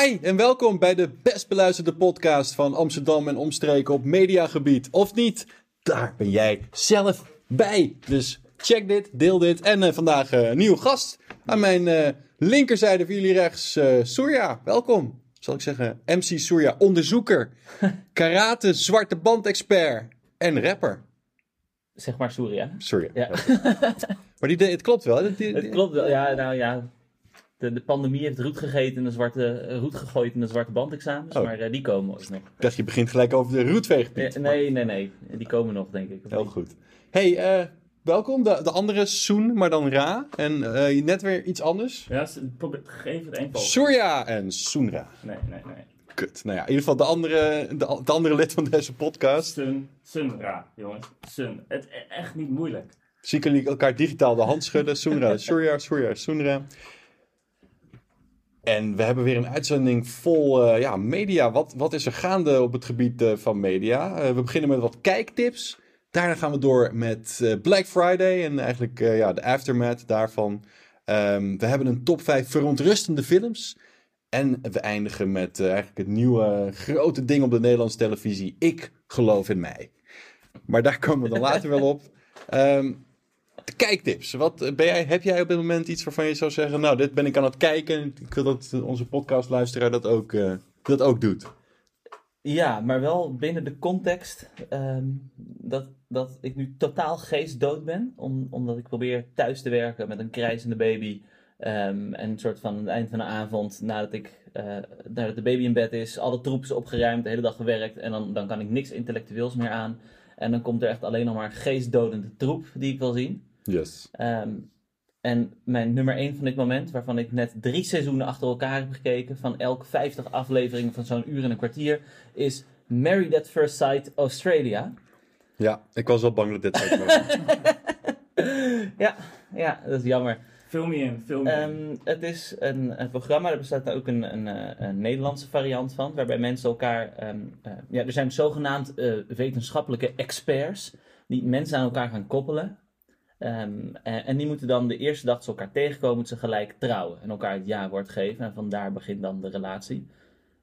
Hi en welkom bij de best beluisterde podcast van Amsterdam en omstreken op mediagebied. Of niet, daar ben jij zelf bij. Dus check dit, deel dit. En uh, vandaag uh, een nieuwe gast aan mijn uh, linkerzijde van jullie rechts, Surya. Welkom. Zal ik zeggen, MC Surya, onderzoeker, karate, zwarte band-expert en rapper. Zeg maar Surya. Surya. Ja. maar die, het klopt wel. Die, die, het klopt wel, ja, nou ja de, de pandemie heeft roet gegeten in de zwarte, eh, roet gegooid in de zwarte bandexamens, oh. maar uh, die komen ooit nog. Ik dacht, je begint gelijk over de roetveegpiet. nee, nee, nee, die komen nog, denk ik. Heel goed. hey, uh, welkom. De, de andere Soen, maar dan Ra. En net weer iets anders. Ja, geef het één Surya en Soenra. Nee, nee, nee. Kut. Nou ja, in ieder geval de andere, de, de andere lid van deze podcast. Sun, Sunra, jongens. Sun. Het is echt niet moeilijk. Zie jullie elkaar digitaal de hand schudden. Soenra, Surya, Surya, Soenra. En we hebben weer een uitzending vol uh, ja, media. Wat, wat is er gaande op het gebied uh, van media? Uh, we beginnen met wat kijktips. Daarna gaan we door met Black Friday en eigenlijk ja, de aftermath daarvan. Um, we hebben een top 5 verontrustende films. En we eindigen met eigenlijk het nieuwe grote ding op de Nederlandse televisie. Ik geloof in mij. Maar daar komen we dan later wel op. Um, kijktips. Wat, eh, ben jij, heb jij op dit moment iets waarvan je zou zeggen: Nou, dit ben ik aan het kijken. Ik wil dat onze podcastluisteraar dat ook, uh, dat ook doet. Ja, maar wel binnen de context um, dat, dat ik nu totaal geestdood ben. Om, omdat ik probeer thuis te werken met een krijzende baby. Um, en een soort van het eind van de avond, nadat, ik, uh, nadat de baby in bed is, alle troepen is opgeruimd, de hele dag gewerkt. En dan, dan kan ik niks intellectueels meer aan. En dan komt er echt alleen nog maar geestdodende troep die ik wil zien. Yes. Um, en mijn nummer 1 van dit moment, waarvan ik net drie seizoenen achter elkaar heb gekeken, van elk 50 afleveringen van zo'n uur en een kwartier, is Married at First Sight Australia. Ja, ik was wel bang dat dit zou ja, ja, dat is jammer. Film je in, film je um, Het is een, een, programma, er bestaat ook een, een, eh, een, Nederlandse variant van, waarbij mensen elkaar... Um, uh, ja, er zijn zogenaamd uh, wetenschappelijke experts die mensen aan elkaar gaan koppelen. Um, en, die moeten dan de eerste dag ze elkaar tegenkomen, moeten ze gelijk trouwen en elkaar het ja-woord geven. En vandaar begint dan de relatie.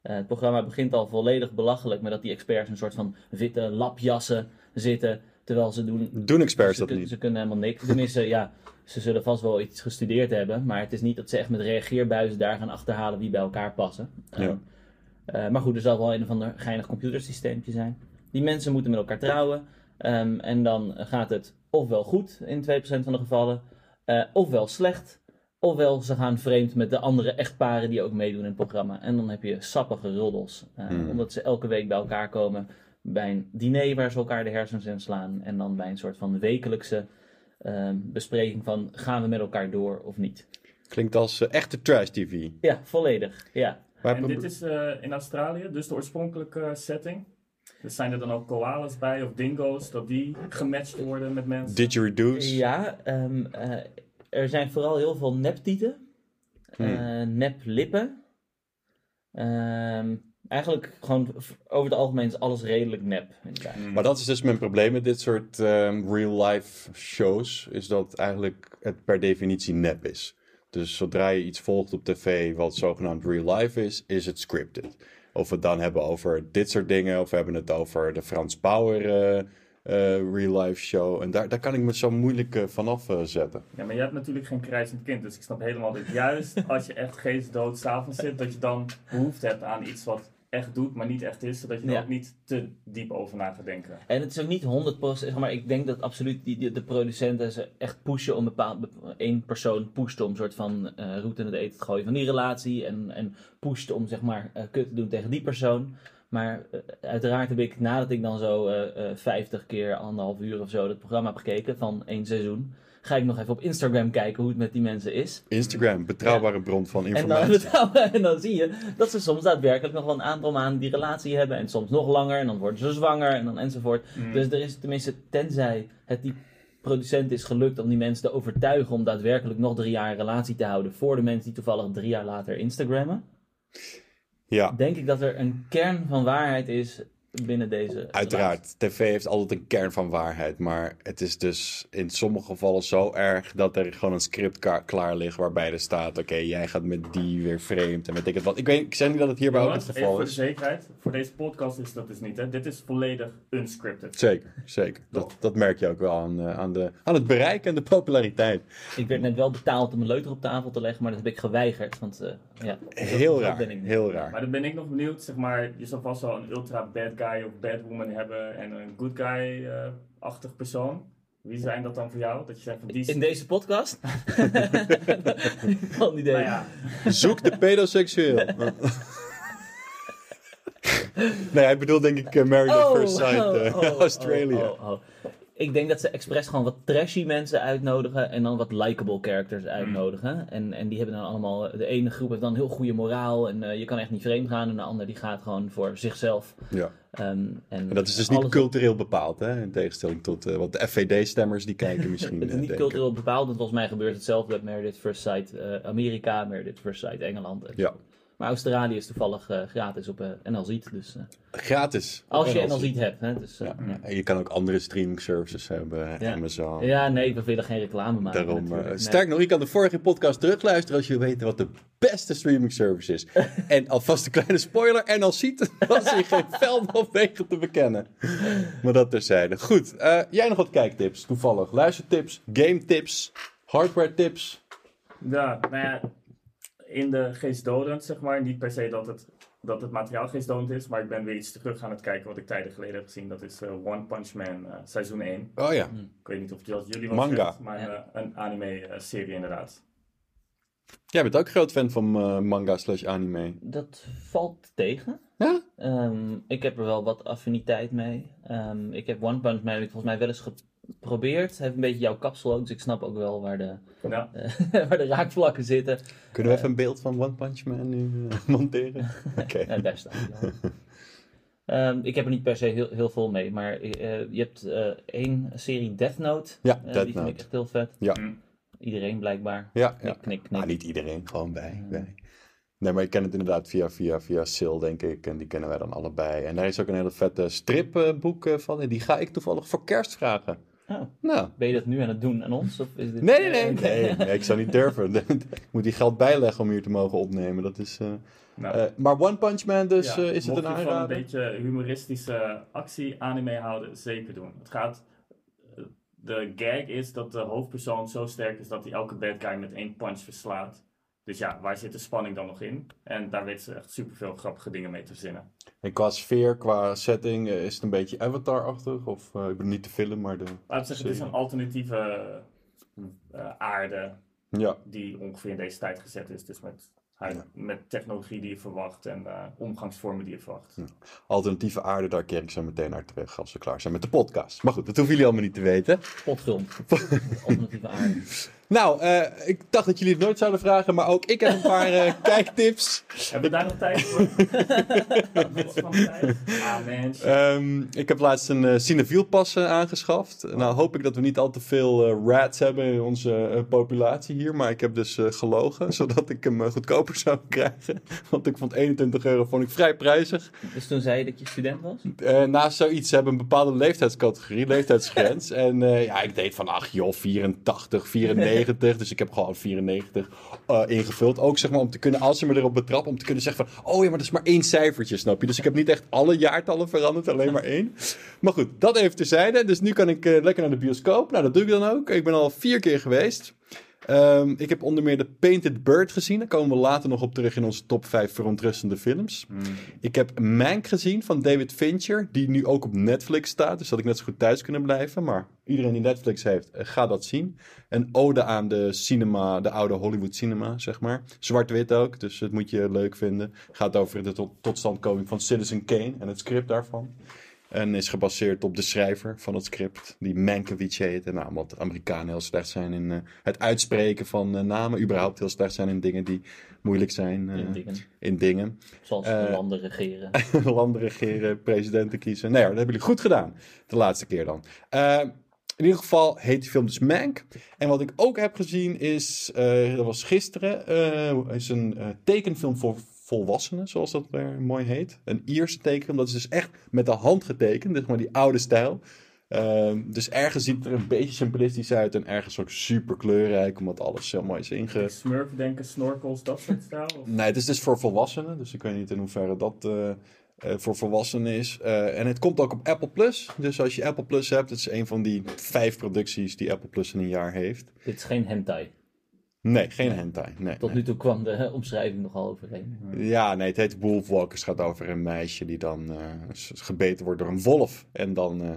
Uh, het programma begint al volledig belachelijk met dat die experts een soort van witte lapjassen zitten. Terwijl ze doen. Doen experts ze, dat niet? Ze kunnen helemaal niks. Tenminste, ja, ze zullen vast wel iets gestudeerd hebben. Maar het is niet dat ze echt met reageerbuizen daar gaan achterhalen wie bij elkaar passen. Ja. Uh, uh, maar goed, er zal wel een of ander geinig computersysteempje zijn. Die mensen moeten met elkaar trouwen. Um, en dan gaat het ofwel goed in 2% van de gevallen, uh, ofwel slecht, ofwel ze gaan vreemd met de andere echtparen die ook meedoen in het programma. En dan heb je sappige ruldels, uh, hmm. omdat ze elke week bij elkaar komen bij een diner waar ze elkaar de hersens in slaan en dan bij een soort van wekelijkse uh, bespreking van gaan we met elkaar door of niet. Klinkt als uh, echte trash TV. Ja, volledig, ja. En dit is in Australië, dus de oorspronkelijke setting. Dus zijn er dan ook koalas bij of dingo's, dat die gematcht worden met mensen? Didgeridoos? Ja, um, uh, er zijn vooral heel veel neptieten, hmm. uh, neplippen. Um, eigenlijk gewoon over het algemeen is alles redelijk nep. Hmm. Maar dat is dus mijn probleem met dit soort um, real-life shows, is dat eigenlijk het per definitie nep is. Dus zodra je iets volgt op tv wat zogenaamd real life is, is het scripted. Of we het dan hebben over dit soort dingen, of we hebben het over de Frans Bauer uh, uh, real life show. En daar, daar kan ik me zo moeilijk uh, vanaf zetten. Ja, maar je hebt natuurlijk geen krijzend kind, dus ik snap helemaal dit. Juist als je echt geestdood s'avonds zit, dat je dan behoefte hebt aan iets wat echt doet, maar niet echt is, zodat je er ook niet te diep over na gaat denken. En het is ook niet 100%, maar ik denk dat absoluut die, de producenten ze echt pushen om bepaald, één persoon pusht om een soort van uh, route in het eten te gooien van die relatie en, en pusht om zeg maar uh, kut te doen tegen die persoon. Maar uh, uiteraard heb ik, nadat ik dan zo 50 keer anderhalf uur of zo het programma heb gekeken van één seizoen, ga ik nog even op Instagram kijken hoe het met die mensen is. Instagram, betrouwbare bron van informatie. En dan, en dan, zie je dat ze soms daadwerkelijk nog wel een aantal maanden die relatie hebben. En soms nog langer. En dan worden ze zwanger en dan enzovoort. Mm. Dus er is tenminste, tenzij het die producent is gelukt om die mensen te overtuigen om daadwerkelijk nog drie jaar een relatie te houden. Voor de mensen die toevallig drie jaar later Instagrammen. Ja. Denk ik dat er een kern van waarheid is binnen deze. Uiteraard, tv heeft altijd een kern van waarheid. Maar het is dus in sommige gevallen zo erg dat er gewoon een script klaar ligt waarbij er staat: oké, jij gaat met die weer vreemd. En weet ik het wat. Ik, weet, ik zeg niet dat het hierbij ook het geval even is. Voor de zekerheid, voor deze podcast is dat dus niet. Hè? Dit is volledig unscripted. Zeker, zeker. Dat, dat merk je ook wel aan, uh, aan, de, aan het bereik en de populariteit. Ik werd net wel betaald om een leuter op tafel te leggen, maar dat heb ik geweigerd. Want, uh, ja, heel raar. Heel raar. Maar dan ben ik nog benieuwd, zeg maar, je zal vast wel een ultra bad guy of bad woman hebben en een good guy-achtig persoon. Wie zijn dat dan voor jou? Dat je zegt van die... In deze podcast? Geen idee. Nou ja. Zoek de pedoseksueel. nee, hij bedoelt denk ik uh, Married at oh, First Sight uh, oh, oh, Australia. Ik denk dat ze expres gewoon wat trashy mensen uitnodigen en dan wat likable characters uitnodigen. En, en die hebben dan allemaal, de ene groep heeft dan heel goede moraal en uh, je kan echt niet vreemd gaan. En de ander die gaat gewoon voor zichzelf. Ja. Um, en, en, dat is dus niet cultureel bepaald, hè? In tegenstelling tot uh, wat de FVD-stemmers die kijken misschien. het is niet denken. cultureel bepaald, want volgens mij gebeurt hetzelfde met Meredith First Sight uh, Amerika, Meredith First Sight Engeland. Ja. Maar Australië is toevallig uh, gratis op uh, NL Ziet. Dus, uh, gratis? Als je NL Ziet hebt. Hè, dus, ja. Ja. En je kan ook andere streaming services hebben, ja. Amazon. Ja, nee, we willen geen reclame maken. Daarom, nee. Sterk nog, je kan de vorige podcast terugluisteren als je wil weten wat de beste streaming service is. en alvast een kleine spoiler, NL Ziet was hier geen veld of wegen te bekennen. Maar dat terzijde. Goed, jij nog wat kijktips toevallig? Luistertips, game tips, hardware tips? Ja, nou ja, in de geestdodend, zeg maar. Niet per se dat het, dat het materiaal geestdodend is, maar ik ben weer iets terug aan het kijken wat ik tijden geleden heb gezien. Dat is uh, One Punch Man uh, seizoen 1. Oh ja. Ik weet niet of het jullie wat Manga. Maar ja. uh, een anime-serie inderdaad. Jij bent ook groot fan van manga slash anime. Dat valt tegen. Ja? Um, ik heb er wel wat affiniteit mee. Um, ik heb One Punch Man volgens mij wel eens geprobeerd. Heeft een beetje jouw kapsel ook, dus ik snap ook wel waar de, ja. waar de raakvlakken zitten. Kunnen we even een beeld van One Punch Man nu uh, monteren? Oké. Okay. ja, daar staat hij um, Ik heb er niet per se heel, heel veel mee, maar uh, je hebt uh, één serie Death Note. Ja, uh, Death die Note. vind ik echt heel vet. Ja. Mm. Iedereen blijkbaar. Ja, ja. Knik, knik. Nou, niet iedereen, gewoon wij. wij. Nee, maar ik ken het inderdaad via, via, via Sil, denk ik. En die kennen wij dan allebei. En daar is ook een hele vette stripboek uh, van. En die ga ik toevallig voor kerst vragen. Oh. Nou. Ben je dat nu aan het doen aan ons? Of is dit... nee, nee, nee, nee, nee. Ik zou niet durven. ik moet die geld bijleggen om hier te mogen opnemen. Dat is... Uh, nou. uh, maar One Punch Man dus, ja, is het een aanrader? Mocht je van een beetje humoristische actie-anime houden, zeker doen. Het gaat... De gag is dat de hoofdpersoon zo sterk is dat hij elke bad guy met één punch verslaat. Dus ja, waar zit de spanning dan nog in? En daar weet ze echt superveel grappige dingen mee te verzinnen. En qua sfeer, qua setting, uh, is het een beetje Avatar-achtig? Of, uh, ik bedoel niet de film, maar de Laat zeggen, het is een alternatieve uh, aarde ja. die ongeveer in deze tijd gezet is. Dus met, ja. met technologie die je verwacht en omgangsvormen die je verwacht. Ja. Alternatieve aarde, daar keer ik zo meteen naar terug als we klaar zijn met de podcast. Maar goed, dat hoeven jullie allemaal niet te weten. Potgrond. alternatieve aarde. Nou, uh, ik dacht dat jullie het nooit zouden vragen, maar ook ik heb een paar uh, kijktips. Hebben we daar nog tijd voor? Ah. Um, ik heb laatst een uh, Cineviel pas aangeschaft. Nou hoop ik dat we niet al te veel rats hebben in onze populatie hier. Maar ik heb dus gelogen, zodat ik hem goedkoper zou krijgen. Want ik vond 21 euro vond ik vrij prijzig. Dus toen zei je dat je student was? naast zoiets, ze hebben een bepaalde leeftijdscategorie, leeftijdsgrens. en ja, ik deed van, ach joh, 84, 94. Dus ik heb gewoon 94 uh, ingevuld. Ook zeg maar om te kunnen, als ze me erop betrappen, om te kunnen zeggen van... Oh ja, maar dat is maar één cijfertje, snap je? Dus ik heb niet echt alle jaartallen veranderd, alleen maar één. Maar goed, dat even terzijde. Dus nu kan ik uh, lekker naar de bioscoop. Nou, dat doe ik dan ook. Ik ben al vier keer geweest. Um, ik heb onder meer de Painted Bird gezien. Daar komen we later nog op terug in onze top 5 verontrustende films. Mm. Ik heb Mank gezien van David Fincher, die nu ook op Netflix staat. Dus dat ik net zo goed thuis kunnen blijven. Maar iedereen die Netflix heeft, uh, ga dat zien. Een ode aan de cinema, de oude Hollywood cinema, zeg maar. Zwart-wit ook, dus dat moet je leuk vinden. Gaat over de tot, totstandkoming van Citizen Kane en het script daarvan. En is gebaseerd op de schrijver van het script, die Mankiewicz heet. En nou, omdat Amerikanen heel slecht zijn in uh, het uitspreken van uh, namen. Überhaupt heel slecht zijn in dingen die moeilijk zijn. Uh, in, dingen. in dingen. Zoals landen regeren. landen regeren, presidenten kiezen. Nee hoor, dat hebben jullie goed gedaan. De laatste keer dan. in ieder geval heet die film dus Mank. En wat ik ook heb gezien is, dat was gisteren, is een tekenfilm voor volwassenen, zoals dat er mooi heet. Een Ierse tekening, dat is dus echt met de hand getekend, dus maar die oude stijl. Ehm, dus ergens ziet het er een beetje simplistisch uit en ergens ook super kleurrijk, omdat alles heel mooi is inge... Smurf denken, snorkels, dat soort stijl? Of? Nee, het is dus voor volwassenen, dus ik weet niet in hoeverre dat eh, eh, voor volwassenen is. Eh, en het komt ook op Apple Plus, dus als je Apple Plus hebt, het is een van die vijf producties die Apple Plus in een jaar heeft. Dit is geen hentai. Nee, geen hentai. Nee, Tot nee. nu toe kwam de omschrijving nogal overheen. Ja, nee, het heet Wolfwalkers. Het gaat over een meisje die dan eh, gebeten wordt door een wolf. En dan eh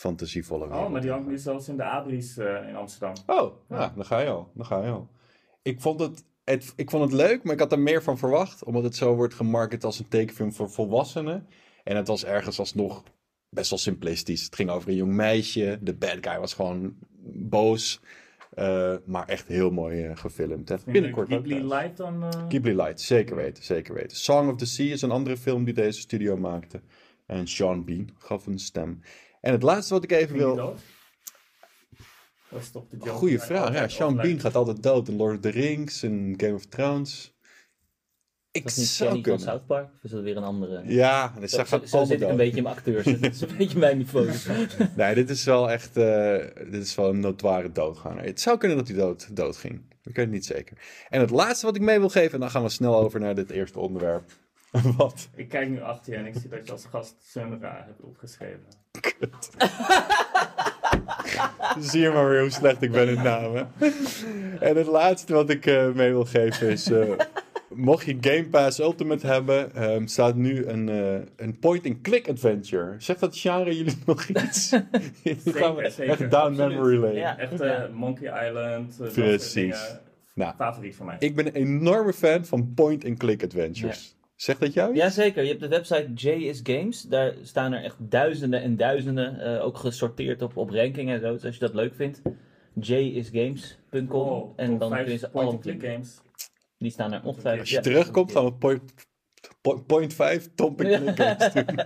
fantasievolle Oh, maar die hangt nu zelfs in de Abris eh, in Amsterdam. Oh, ja, dan ga je al. Dan ga je al. Ik vond het, het, ik vond het leuk, maar ik had er meer van verwacht. Omdat het zo wordt gemarket als een tekenfilm voor volwassenen. En het was ergens alsnog best wel simplistisch. Het ging over een jong meisje. De bad guy was gewoon boos. Eh, maar echt heel mooi eh, gefilmd. hè. Binnenkort ook Ghibli. Light dan? eh, Ghibli Light, zeker weten, zeker weten. Song of the Sea is een andere film die deze studio maakte. En Sean Bean gaf een stem. En het laatste wat ik even ging wil... dood? Dat is toch de joke Goeie vraag, ja. Sean. Bean gaat altijd dood in Lord of the Rings en Game of Thrones. Ik Dat is niet zou Kenny van. South Park? Of is dat weer een andere? Ja, dit Zo, gaat zo, zo zit ik een beetje in mijn acteurs. Dat is een beetje mijn niveau. Nee, dit is wel echt... eh, dit is wel een notoire doodganger. Het zou kunnen dat hij dood, dood ging. Ik weet het niet zeker. En het laatste wat ik mee wil geven... En dan gaan we snel over naar dit eerste onderwerp. wat? Ik kijk nu achter je en ik zie dat je als gast Sunra hebt opgeschreven. Zie je maar weer hoe slecht ik ben in namen. En het laatste wat ik eh, mee wil geven is... eh, mocht je Game Pass Ultimate hebben... ehm, staat nu een, eh, een point-and-click adventure. Zegt dat genre jullie nog iets? Nu gaan we zeker. echt down Absoluut. memory lane. Ja. Echt eh, Monkey Island. eh, Precies. Nou, Favoriet van mij. ik ben een enorme fan van point-and-click adventures. Zegt dat jou iets? Jazeker, je hebt de website J is Games. Daar staan er echt duizenden en duizenden. eh, ook gesorteerd op, op rankingen en zo. Dus als je dat leuk vindt, jisgames.com. Oh, en dan kun je ze allemaal games. Die staan er ongetwijfeld. Als je terugkomt, gaan we point, po- point 5 top en click games doen.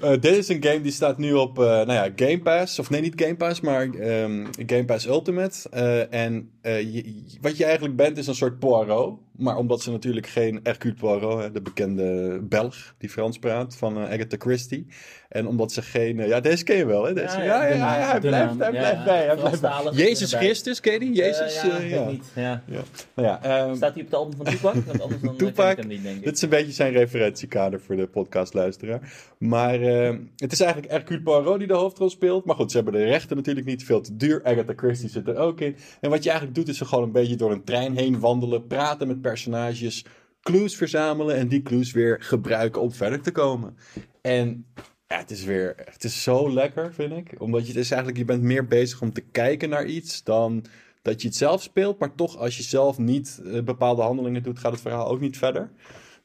Eh, dit is een game die staat nu op eh, nou ja, Game Pass. Of nee, niet Game Pass, maar ehm, Game Pass Ultimate. Eh, en eh, je- wat je eigenlijk bent is een soort Poirot. Maar omdat ze natuurlijk geen Hercule Poirot, hè, de bekende Belg die Frans praat, van Agatha Christie. En omdat ze geen... ja, deze ken je wel, hè? Deze, ja, ja, de ja, hij de blijft, hij blijft ja, bij. Hij blijft bij. Jezus. Christus, ken je die? Jezus, Eh, ja, weet ik niet. Ja. Ja. Nou ja, ehm, Staat hij op het album van Tupac? Want anders dan Tupac, ken ik hem niet, denk ik. Dit is een beetje zijn referentiekader voor de podcastluisteraar. Maar eh, het is eigenlijk Hercule Poirot die de hoofdrol speelt. Maar goed, ze hebben de rechten natuurlijk niet veel te duur. Agatha Christie zit er ook in. En wat je eigenlijk doet is gewoon een beetje door een trein heen wandelen. Praten met personages. Clues verzamelen. En die clues weer gebruiken om verder te komen. En ja, het is weer... Het is zo lekker, vind ik. Omdat je het eigenlijk... Je bent meer bezig om te kijken naar iets dan... Dat je het zelf speelt, maar toch als je zelf niet eh, bepaalde handelingen doet, gaat het verhaal ook niet verder.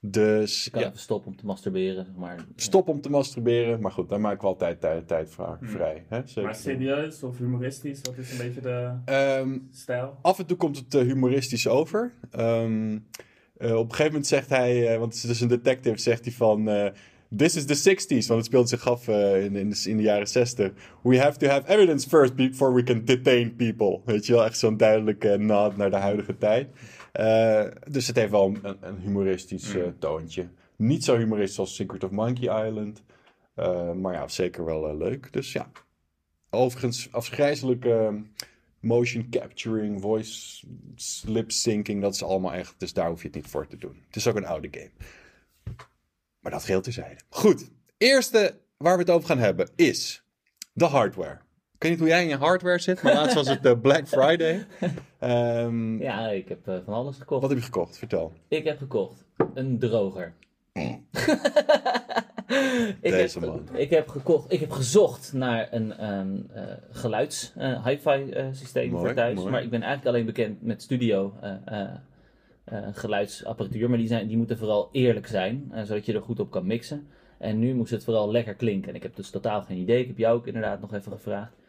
Dus Je kan ja, even stoppen om te masturberen. Maar, stop om te masturberen. Maar goed, daar maken we altijd tijd, tijd Hmm. vrij. Hè? Zeker. Maar serieus of humoristisch, wat is een beetje de Ehm, stijl? af en toe komt het eh, humoristisch over. Ehm, eh, op een gegeven moment zegt hij, eh, want het is dus een detective, zegt hij van... eh, This is the 60s, want het speelt zich af eh, in, in, de, in de jaren 60. We have to have evidence first before we can detain people. Weet je wel, echt zo'n duidelijke nod naar de huidige tijd. Eh, dus het heeft wel een, een humoristisch eh, Mm. toontje. Niet zo humoristisch als Secret of Monkey Island. Eh, maar ja, zeker wel eh, leuk. Dus ja. Overigens, afgrijzelijke ehm, motion capturing, voice lip syncing, dat is allemaal echt. Dus daar hoef je het niet voor te doen. Het is ook een oude game. Maar dat geldt terzijde. Goed. Eerste waar we het over gaan hebben is de hardware. Ik weet niet hoe jij in je hardware zit, maar laatst was het eh, Black Friday. Ehm, Ja, ik heb eh, van alles gekocht. Wat heb je gekocht? Vertel. Ik heb gekocht een droger. ik, Deze heb, man. ik heb gekocht, ik heb gezocht naar een ehm, eh, geluids eh, hi-fi systeem Mooi, voor thuis. mooi. Maar ik ben eigenlijk alleen bekend met studio geluidsapparatuur. Maar die, zijn, die moeten vooral eerlijk zijn, zodat je er goed op kan mixen. En nu moest het vooral lekker klinken. En ik heb dus totaal geen idee. Ik heb jou ook inderdaad nog even gevraagd.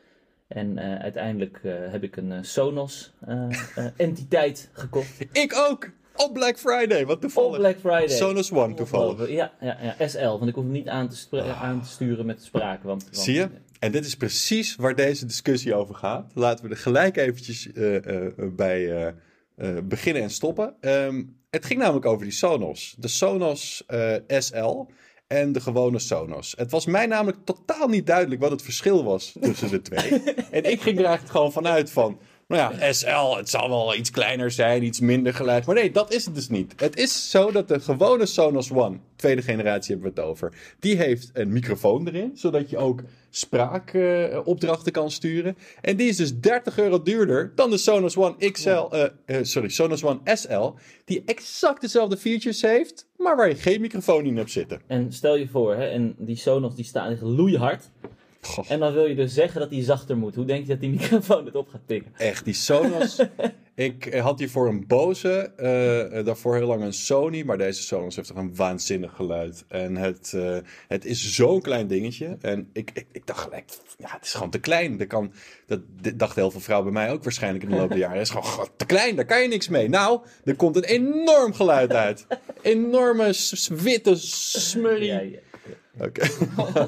En eh, uiteindelijk eh, heb ik een eh, Sonos eh, eh, entiteit gekocht. Ik ook! Op Black Friday, wat Op toevallig. Black Friday. Sonos One toevallig. Ja, ja, ja, SL. Want ik hoef hem niet aan te, spra- aan te sturen met spraak. Want, want- Zie je? En dit is precies waar deze discussie over gaat. Laten we er gelijk eventjes bij, beginnen en stoppen. Ehm, het ging namelijk over die Sonos. De Sonos SL en de gewone Sonos. Het was mij namelijk totaal niet duidelijk wat het verschil was tussen de twee. en ik ging er eigenlijk gewoon vanuit van... Nou ja, SL, het zal wel iets kleiner zijn, iets minder geluid. Maar nee, dat is het dus niet. Het is zo dat de gewone Sonos One, tweede generatie hebben we het over, die heeft een microfoon erin, zodat je ook spraakopdrachten kan sturen. En die is dus 30 euro duurder dan de Sonos One XL, uh, uh, sorry, Sonos One SL, die exact dezelfde features heeft, maar waar je geen microfoon in hebt zitten. En stel je voor, hè, en die Sonos die staan loeihard. En dan wil je dus zeggen dat die zachter moet. Hoe denk je dat die microfoon het op gaat pikken? Echt, die Sonos. ik eh, had hiervoor een Bose, uh, daarvoor heel lang een Sony, maar deze Sonos heeft toch een waanzinnig geluid. En het, uh, het is zo'n klein dingetje. En ik, ik, ik, dacht gelijk, ja, het is gewoon te klein. Dat, kan, dat dacht heel veel vrouwen bij mij ook waarschijnlijk in de loop der jaren. Het is gewoon te klein, daar kan je niks mee. Nou, er komt een enorm geluid uit. Enorme witte smurrie. Ja, ja. Oké.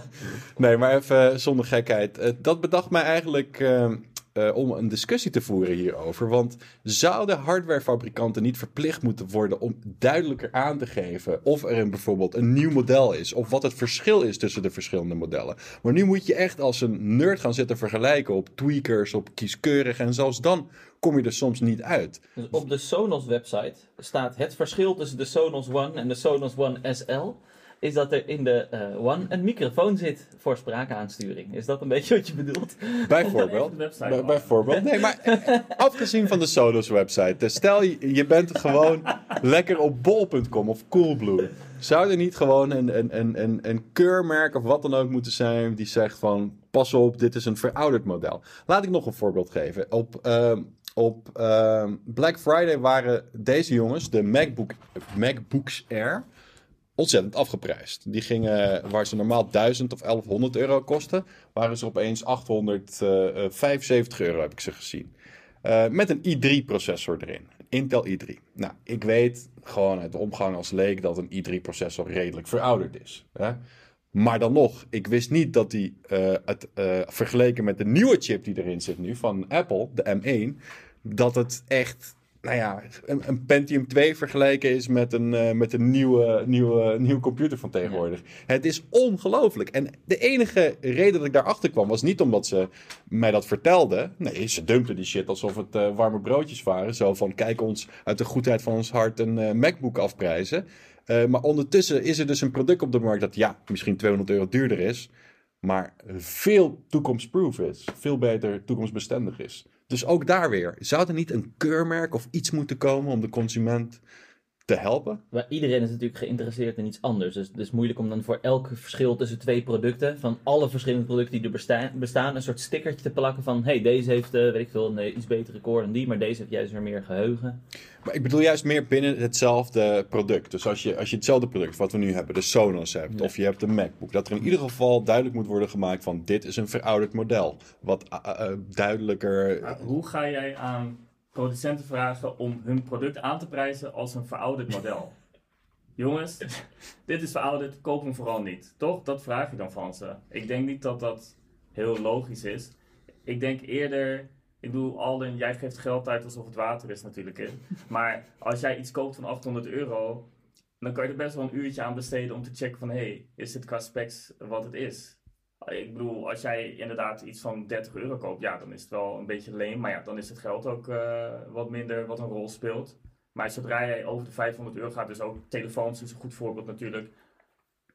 nee, maar even zonder gekheid. Uh, dat bedacht mij eigenlijk uh, uh, om een discussie te voeren hierover. Want zouden hardwarefabrikanten niet verplicht moeten worden om duidelijker aan te geven of er een, bijvoorbeeld een nieuw model is? Of wat het verschil is tussen de verschillende modellen? Maar nu moet je echt als een nerd gaan zitten vergelijken op tweakers, op kieskeurig. En zelfs dan kom je er soms niet uit. Dus op de Sonos website staat het verschil tussen de Sonos One en de Sonos One SL is dat er in de uh, One een microfoon zit voor spraakaansturing. Is dat een beetje wat je bedoelt? Bijvoorbeeld. Bij, bijvoorbeeld. Nee, maar eh, afgezien van de Sonos website. Dus stel je, je bent gewoon lekker op bol.com of Coolblue. Zou er niet gewoon een, een, een, een, een keurmerk of wat dan ook moeten zijn die zegt van pas op, dit is een verouderd model. Laat ik nog een voorbeeld geven. Op, uh, op uh, Black Friday waren deze jongens, de MacBook, MacBooks Air, ontzettend afgeprijsd. Die gingen, waar ze normaal 1000 of 1100 euro kosten, waren ze opeens 875 euro, heb ik ze gezien. Uh, met een i3-processor erin. Intel i3. Nou, ik weet gewoon uit de omgang als leek dat een i3-processor redelijk verouderd is. Hè? Maar dan nog, ik wist niet dat die, het, vergeleken met de nieuwe chip die erin zit nu van Apple, de M1, dat het echt nou ja, een, een, Pentium 2 vergeleken is met een, uh, met een nieuwe, nieuwe, nieuwe computer van tegenwoordig. Het is ongelooflijk. En de enige reden dat ik daarachter kwam was niet omdat ze mij dat vertelden. Nee, ze dumpten die shit alsof het uh, warme broodjes waren. Zo van, kijk ons uit de goedheid van ons hart een uh, MacBook afprijzen. maar ondertussen is er dus een product op de markt dat ja, misschien 200 euro duurder is. Maar veel toekomstproof is. Veel beter toekomstbestendig is. Dus ook daar weer, zou er niet een keurmerk of iets moeten komen om de consument te helpen? Maar iedereen is natuurlijk geïnteresseerd in iets anders. Dus het is moeilijk om dan voor elk verschil tussen twee producten, van alle verschillende producten die er bestaan, bestaan een soort stickertje te plakken van: hey, deze heeft, uh, weet ik veel, een iets betere core dan die, maar deze heeft juist weer meer geheugen. Maar ik bedoel juist meer binnen hetzelfde product. Dus als je, als je hetzelfde product, wat we nu hebben, de Sonos hebt, of je hebt de MacBook, dat er in ieder geval duidelijk moet worden gemaakt van: dit is een verouderd model. Wat uh, uh, duidelijker. hoe ga jij aan producenten vragen om hun product aan te prijzen als een verouderd model. Jongens, dit is verouderd, koop hem vooral niet. Toch? Dat vraag je dan van ze. Ik denk niet dat dat heel logisch is. Ik denk eerder, ik bedoel, Alden, jij geeft geld uit alsof het water is natuurlijk. Hè? Maar als jij iets koopt van 800 euro, dan kan je er best wel een uurtje aan besteden om te checken van, hé, hey, is dit qua specs wat het is? Ik bedoel, als jij inderdaad iets van 30 euro koopt, ja, dan is het wel een beetje leem. Maar ja, dan is het geld ook uh, wat minder wat een rol speelt. Maar zodra jij over de 500 euro gaat, dus ook telefoons is een goed voorbeeld natuurlijk.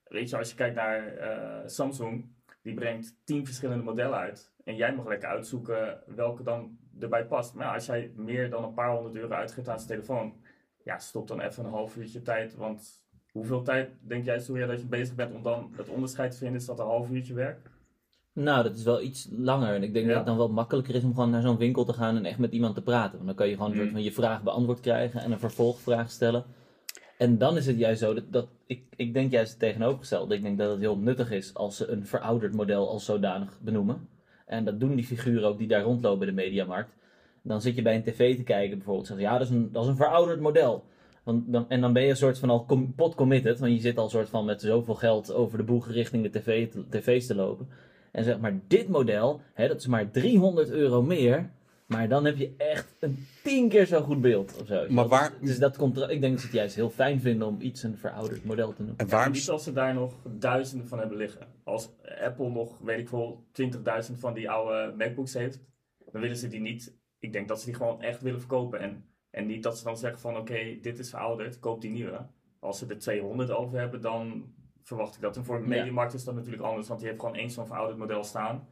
Weet je, als je kijkt naar uh, Samsung, die brengt 10 verschillende modellen uit. En jij mag lekker uitzoeken welke dan erbij past. Maar als jij meer dan een paar honderd euro uitgeeft aan zijn telefoon, ja, stop dan even een half uurtje tijd. Want Hoeveel tijd denk jij, Surya, dat je bezig bent om dan het onderscheid te vinden? Is dat een half uurtje werk? Nou, dat is wel iets langer. En ik denk dat het dan wel makkelijker is om gewoon naar zo'n winkel te gaan en echt met iemand te praten. Want dan kan je gewoon mm. van je vraag beantwoord krijgen en een vervolgvraag stellen. En dan is het juist zo dat, dat ik, ik denk juist het tegenovergestelde. Ik denk dat het heel nuttig is als ze een verouderd model als zodanig benoemen. En dat doen die figuren ook die daar rondlopen in de mediamarkt. Dan zit je bij een tv te kijken bijvoorbeeld. Zeg ja, dat is een, dat is een verouderd model. Want dan, en dan ben je een soort van al pot committed, want je zit al soort van met zoveel geld over de boeg richting de tv, tv's te lopen. En zeg maar, dit model, hè, dat is maar 300 euro meer. Maar dan heb je echt een tien keer zo goed beeld of zo. Maar waar- Dus, dus dat contra- ik denk dat ze het juist heel fijn vinden om iets een verouderd model te noemen. En waarom... niet als ze daar nog duizenden van hebben liggen. Als Apple nog, weet ik wel, 20.000 van die oude MacBooks heeft, dan willen ze die niet. Ik denk dat ze die gewoon echt willen verkopen. En, en niet dat ze dan zeggen van oké, dit is verouderd, koop die nieuwe. Als ze er 200 over hebben, dan verwacht ik dat. En voor een Ja. Mediamarkt is dat natuurlijk anders, want die heeft gewoon één zo'n verouderd model staan.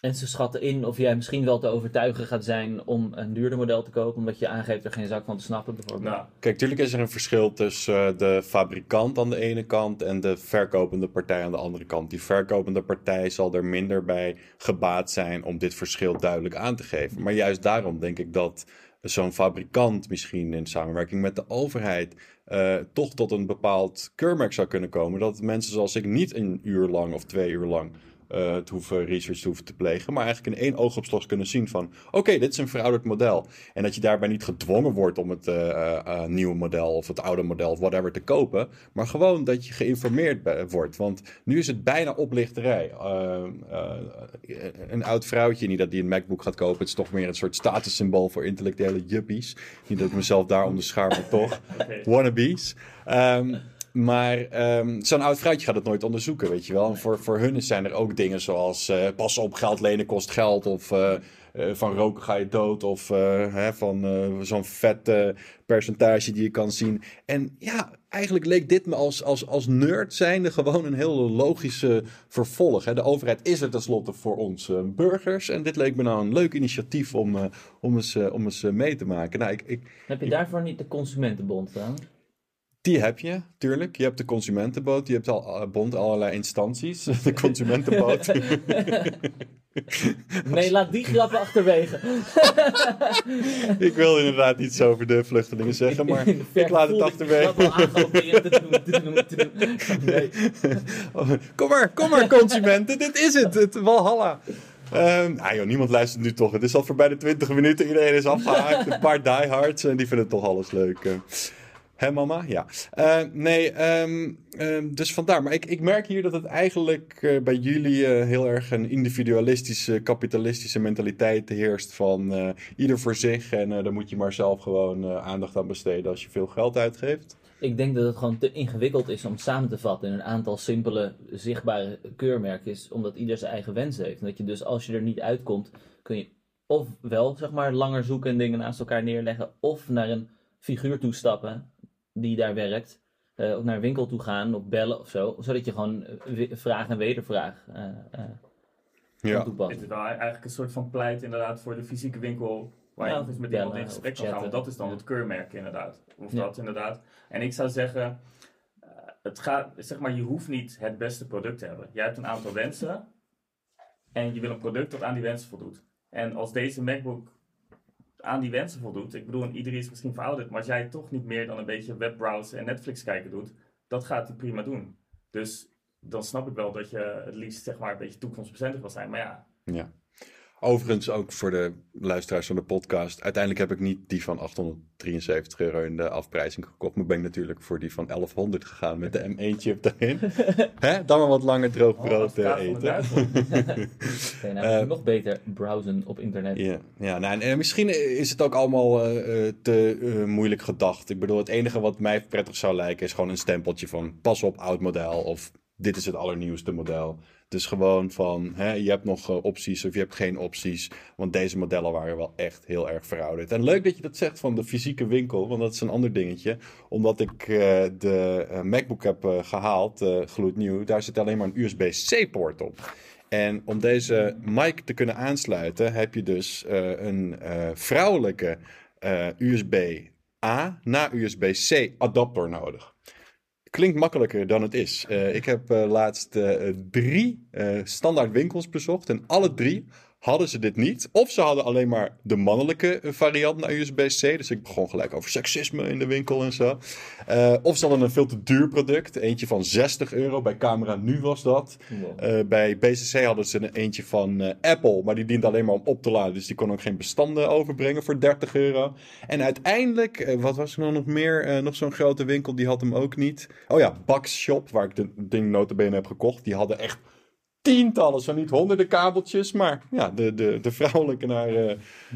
En ze schatten in of jij misschien wel te overtuigen gaat zijn om een duurder model te kopen, omdat je aangeeft er geen zak van te snappen bijvoorbeeld. Nou, Kijk, natuurlijk is er een verschil tussen eh, de fabrikant aan de ene kant en de verkopende partij aan de andere kant. Die verkopende partij zal er minder bij gebaat zijn om dit verschil duidelijk aan te geven. Maar juist daarom denk ik dat zo'n fabrikant misschien in samenwerking met de overheid eh, toch tot een bepaald keurmerk zou kunnen komen. Dat mensen zoals ik niet een uur lang of twee uur lang eh, te hoeven research te hoeven te plegen, maar eigenlijk in één oogopslag kunnen zien van oké, dit is een verouderd model. En dat je daarbij niet gedwongen wordt om het eh, eh, nieuwe model of het oude model of whatever te kopen, maar gewoon dat je geïnformeerd wordt. Want nu is het bijna oplichterij. Een oud vrouwtje, niet dat die een MacBook gaat kopen, het is toch meer een soort statussymbool voor intellectuele juppies. Niet dat ik mezelf daar onderschaar, maar toch. Wannabes. Ehm, maar ehm, zo'n oud vrouwtje gaat het nooit onderzoeken, weet je wel. En voor, voor hun zijn er ook dingen zoals eh, pas op, geld lenen kost geld. Of eh, eh, van roken ga je dood. Of hè, van zo'n vet percentage die je kan zien. En ja, eigenlijk leek dit me als, als, als nerd zijnde gewoon een heel logische vervolg. Hè. De overheid is er tenslotte voor ons burgers. En dit leek me nou een leuk initiatief om, om eens, om eens mee te maken. Nou, ik, ik, Heb je daarvoor niet de consumentenbond dan? Die heb je, tuurlijk. Je hebt de consumentenboot, je hebt al eh, bond allerlei instanties. De consumentenboot. Nee, laat die grappen achterwege. ik wil inderdaad iets over de vluchtelingen zeggen, maar ik laat het achterwege. Nee. Kom maar, kom maar consumenten, dit is het, het Walhalla. Ehm ah joh, niemand luistert nu toch. Het is al voorbij de 20 minuten, iedereen is afgehaakt. Een paar diehards en die vinden toch alles leuk. Hè mama? Ja. Eh, nee, ehm, ehm, dus vandaar. Maar ik, ik merk hier dat het eigenlijk eh, bij jullie eh, heel erg een individualistische, kapitalistische mentaliteit heerst. Van ieder voor zich en daar moet je maar zelf gewoon aandacht aan besteden als je veel geld uitgeeft. Ik denk dat het gewoon te ingewikkeld is om samen te vatten in een aantal simpele, zichtbare keurmerkjes, omdat ieder zijn eigen wens heeft. En dat je dus als je er niet uitkomt, kun je of wel zeg maar langer zoeken en dingen naast elkaar neerleggen, of naar een figuur toestappen die daar werkt, eh, of naar een winkel toe gaan of bellen of zo, zodat je gewoon eh, vraag en wedervraag eh eh kan Ja. toepassen. Het is wel eigenlijk een soort van pleit inderdaad voor de fysieke winkel. Waar je Ja, nog eens met bellen iemand in gesprek kan gaan. Want dat is dan Ja. het keurmerk inderdaad. Of Ja. dat inderdaad. En ik zou zeggen, eh, het gaat, zeg maar, je hoeft niet het beste product te hebben. Jij hebt een aantal wensen. En je wil een product dat aan die wensen voldoet. En als deze MacBook aan die wensen voldoet. Ik bedoel, en iedereen is misschien verouderd. Maar als jij toch niet meer dan een beetje webbrowsen en Netflix kijken doet. Dat gaat hij prima doen. Dus dan snap ik wel dat je het liefst zeg maar een beetje toekomstbestendig wil zijn. Maar ja, Ja. Overigens ook voor de luisteraars van de podcast. Uiteindelijk heb ik niet die van 873 euro in de afprijzing gekocht. Maar ben ik natuurlijk voor die van 1100 gegaan met de M1-chip daarin. Hè? Dan maar wat langer droog Oh, brood eh, eten. duivel. Kun je nou Eh, nog beter browsen op internet. Ja, ja nou, en, en misschien is het ook allemaal eh, eh, te eh, moeilijk gedacht. Ik bedoel, het enige wat mij prettig zou lijken is gewoon een stempeltje van pas op, oud model. Of dit is het allernieuwste model. Dus gewoon van, hè, je hebt nog eh, opties of je hebt geen opties. Want deze modellen waren wel echt heel erg verouderd. En leuk dat je dat zegt van de fysieke winkel, want dat is een ander dingetje. Omdat ik eh, de eh, MacBook heb eh, gehaald, eh gloednieuw, daar zit alleen maar een USB-C-poort op. En om deze mic te kunnen aansluiten, heb je dus een vrouwelijke USB-A naar USB-C adapter nodig. Klinkt makkelijker dan het is. Eh, ik heb eh, laatst eh, drie standaard winkels bezocht en alle drie hadden ze dit niet. Of ze hadden alleen maar de mannelijke variant naar USB-C. Dus ik begon gelijk over seksisme in de winkel en zo. Eh, of ze hadden een veel te duur product. Eentje van 60 euro. Bij Camera Nu was dat. Wow. Eh, bij BCC hadden ze een eentje van eh, Apple, maar die dient alleen maar om op te laden. Dus die kon ook geen bestanden overbrengen voor 30 euro. En uiteindelijk, wat was er nou nog meer? Nog zo'n grote winkel, die had hem ook niet. Oh ja, Bax Shop, waar ik het ding notabene heb gekocht. Die hadden echt tientallen, zo niet honderden kabeltjes. Maar ja, de, de, de vrouwelijke naar eh,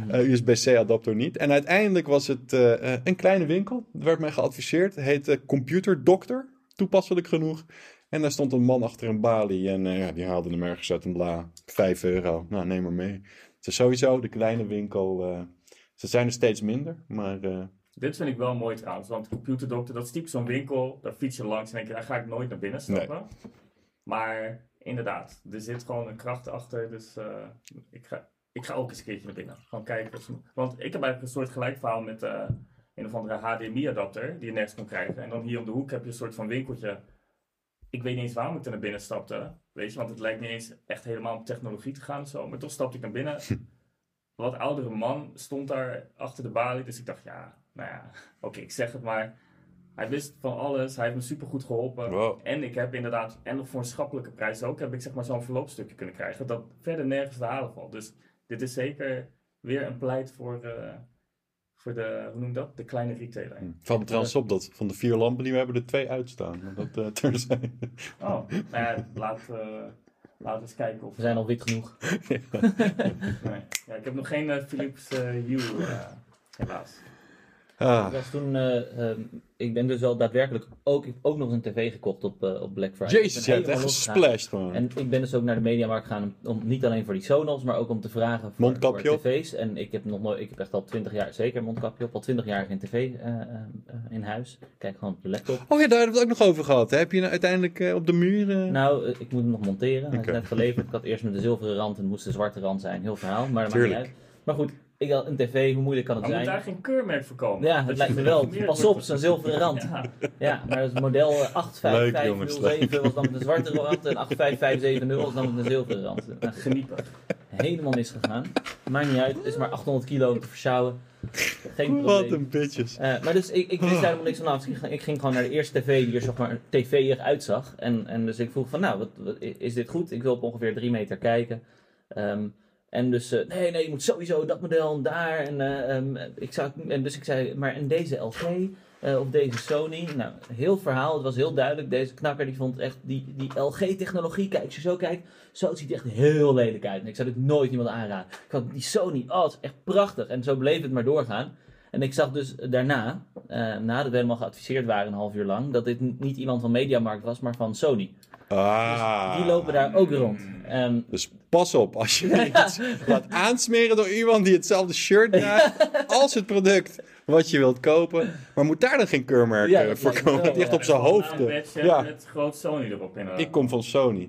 eh, USB-C adapter niet. En uiteindelijk was het eh, een kleine winkel. Er werd mij geadviseerd. Het heette Computer Doctor, toepasselijk genoeg. En daar stond een man achter een balie. En ja, die haalde hem ergens uit een la. 5 euro. Nou, neem maar mee. Het is sowieso de kleine winkel. ze zijn er steeds minder. Maar Dit vind ik wel mooi trouwens, want computerdokter, dat is typisch zo'n winkel, daar fiets je langs en denk je, daar ga ik nooit naar binnen stappen. Maar inderdaad, er zit gewoon een kracht achter, dus eh, ik, ga, ik ga ook eens een keertje naar binnen. Gewoon kijken. of- Want ik heb eigenlijk een soort gelijk verhaal met eh, een of andere HDMI-adapter, die je nergens kon krijgen. En dan hier om de hoek heb je een soort van winkeltje. Ik weet niet eens waarom ik er naar binnen stapte, weet je, want het lijkt niet eens echt helemaal om technologie te gaan of zo. Maar toch stapte ik naar binnen. Wat oudere man stond daar achter de balie, dus ik dacht, ja, nou ja, oké, ik zeg het maar. Hij wist van alles, hij heeft me supergoed geholpen. Wow. En ik heb inderdaad, en nog voor een schappelijke prijs ook, heb ik zeg maar zo'n verloopstukje kunnen krijgen. Dat verder nergens te halen valt. Dus dit is zeker weer een pleit voor, eh, voor de, hoe noem je dat? De kleine retailer. het valt me trouwens op dat van de vier lampen die we hebben er twee uitstaan. Dat uh, terzijde. Oh, nou ja, laat, uh, laat eens kijken of... We zijn al wit genoeg. nee. ja, ik heb nog geen uh, Philips Hue, helaas. Ah. Ik was toen, uh, um, ik ben dus wel daadwerkelijk ook, ook nog eens een tv gekocht op, uh, op Black Friday. Jezus, je hebt echt gesplashed gewoon. En ik ben dus ook naar de Mediamarkt gegaan, om, om, niet alleen voor die Sonos, maar ook om te vragen voor, voor tv's. En ik heb nog nooit, ik heb echt al 20 jaar, zeker mondkapje op, al 20 jaar geen tv uh, in huis. Kijk gewoon op de laptop. Oh ja, daar hebben we het ook nog over gehad. Heb je nou uiteindelijk op de muur... Nou, ik moet hem nog monteren. Hij okay. is net geleverd. Ik had eerst met de zilveren rand en het moest de zwarte rand zijn. Heel verhaal, maar dat maakt niet uit. Maar goed, ik had een tv, hoe moeilijk kan het maar zijn? moet daar geen keurmerk voor komen? Ja, het lijkt me wel. Pas op, zo'n zilveren rand. Ja. ja. maar het model 85507 was dan met de zwarte rand en 85570 was dan met de zilveren rand. Nou, Geniepen. Helemaal misgegaan. Maakt niet uit, het is maar 800 kilo om te versjouwen. Geen probleem. Wat een bitches. Uh, maar dus ik, ik wist daar helemaal niks van af. Ik ging, ik ging gewoon naar de eerste tv die er zeg maar tv uitzag. En, en dus ik vroeg van nou, wat, wat, is dit goed? Ik wil op ongeveer drie meter kijken. Um, en dus, uh, nee, nee, je moet sowieso dat model en daar. En, uh, um, ik zou, en dus ik zei, maar en deze LG uh, of deze Sony? Nou, heel verhaal, het was heel duidelijk. Deze knakker die vond echt die, die LG-technologie, kijk, als je zo kijkt, zo het ziet er echt heel lelijk uit. En ik zou dit nooit iemand aanraden. Ik had die Sony, oh, het is echt prachtig. En zo bleef het maar doorgaan. En ik zag dus daarna, nadat we helemaal geadviseerd waren een half uur lang, dat dit niet iemand van Mediamarkt was, maar van Sony. Ah. Dus die lopen daar ook rond. Um, dus pas op, als je iets laat aansmeren door iemand die hetzelfde shirt draagt als het product wat je wilt kopen. Maar moet daar dan geen keurmerk ja, voor komen? Het ligt op zijn hoofd. Ja. Met groot Sony erop in. Ik kom van Sony.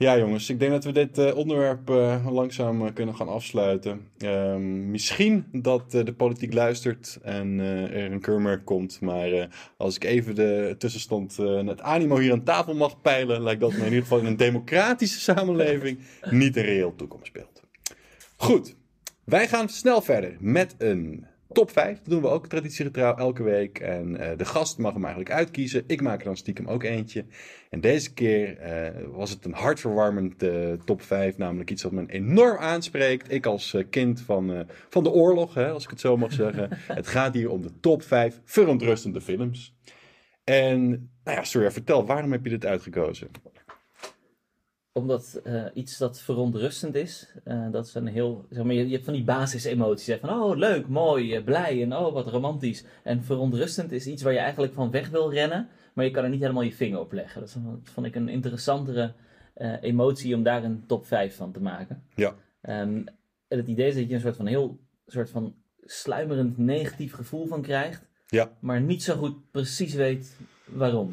Ja, jongens, ik denk dat we dit uh, onderwerp uh, langzaam uh, kunnen gaan afsluiten. Ehm, misschien dat de politiek luistert en er een keurmerk komt. Maar als ik even de tussenstand en het animo hier aan tafel mag peilen, lijkt dat me in ieder geval in een democratische samenleving niet een reëel toekomstbeeld. Goed, wij gaan snel verder met een top 5. Dat doen we ook traditiegetrouw elke week. En uh, de gast mag hem eigenlijk uitkiezen. Ik maak er dan stiekem ook eentje. En deze keer uh, was het een hartverwarmend uh, top 5. Namelijk iets wat me enorm aanspreekt. Ik als kind van, van de oorlog, hè, als ik het zo mag zeggen. het gaat hier om de top 5 verontrustende films. En, nou ja, sorry, vertel, waarom heb je dit uitgekozen? Omdat uh, iets dat verontrustend is, uh, dat is een heel, zeg maar, je, je hebt van die basisemoties, hè, van oh leuk, mooi, uh, blij en oh wat romantisch. En verontrustend is iets waar je eigenlijk van weg wil rennen, maar je kan er niet helemaal je vinger op leggen. Dat vond ik een interessantere emotie om daar een top 5 van te maken. Ja. Um, en het idee is dat je een soort van heel, soort van sluimerend negatief gevoel van krijgt, ja. maar niet zo goed precies weet waarom.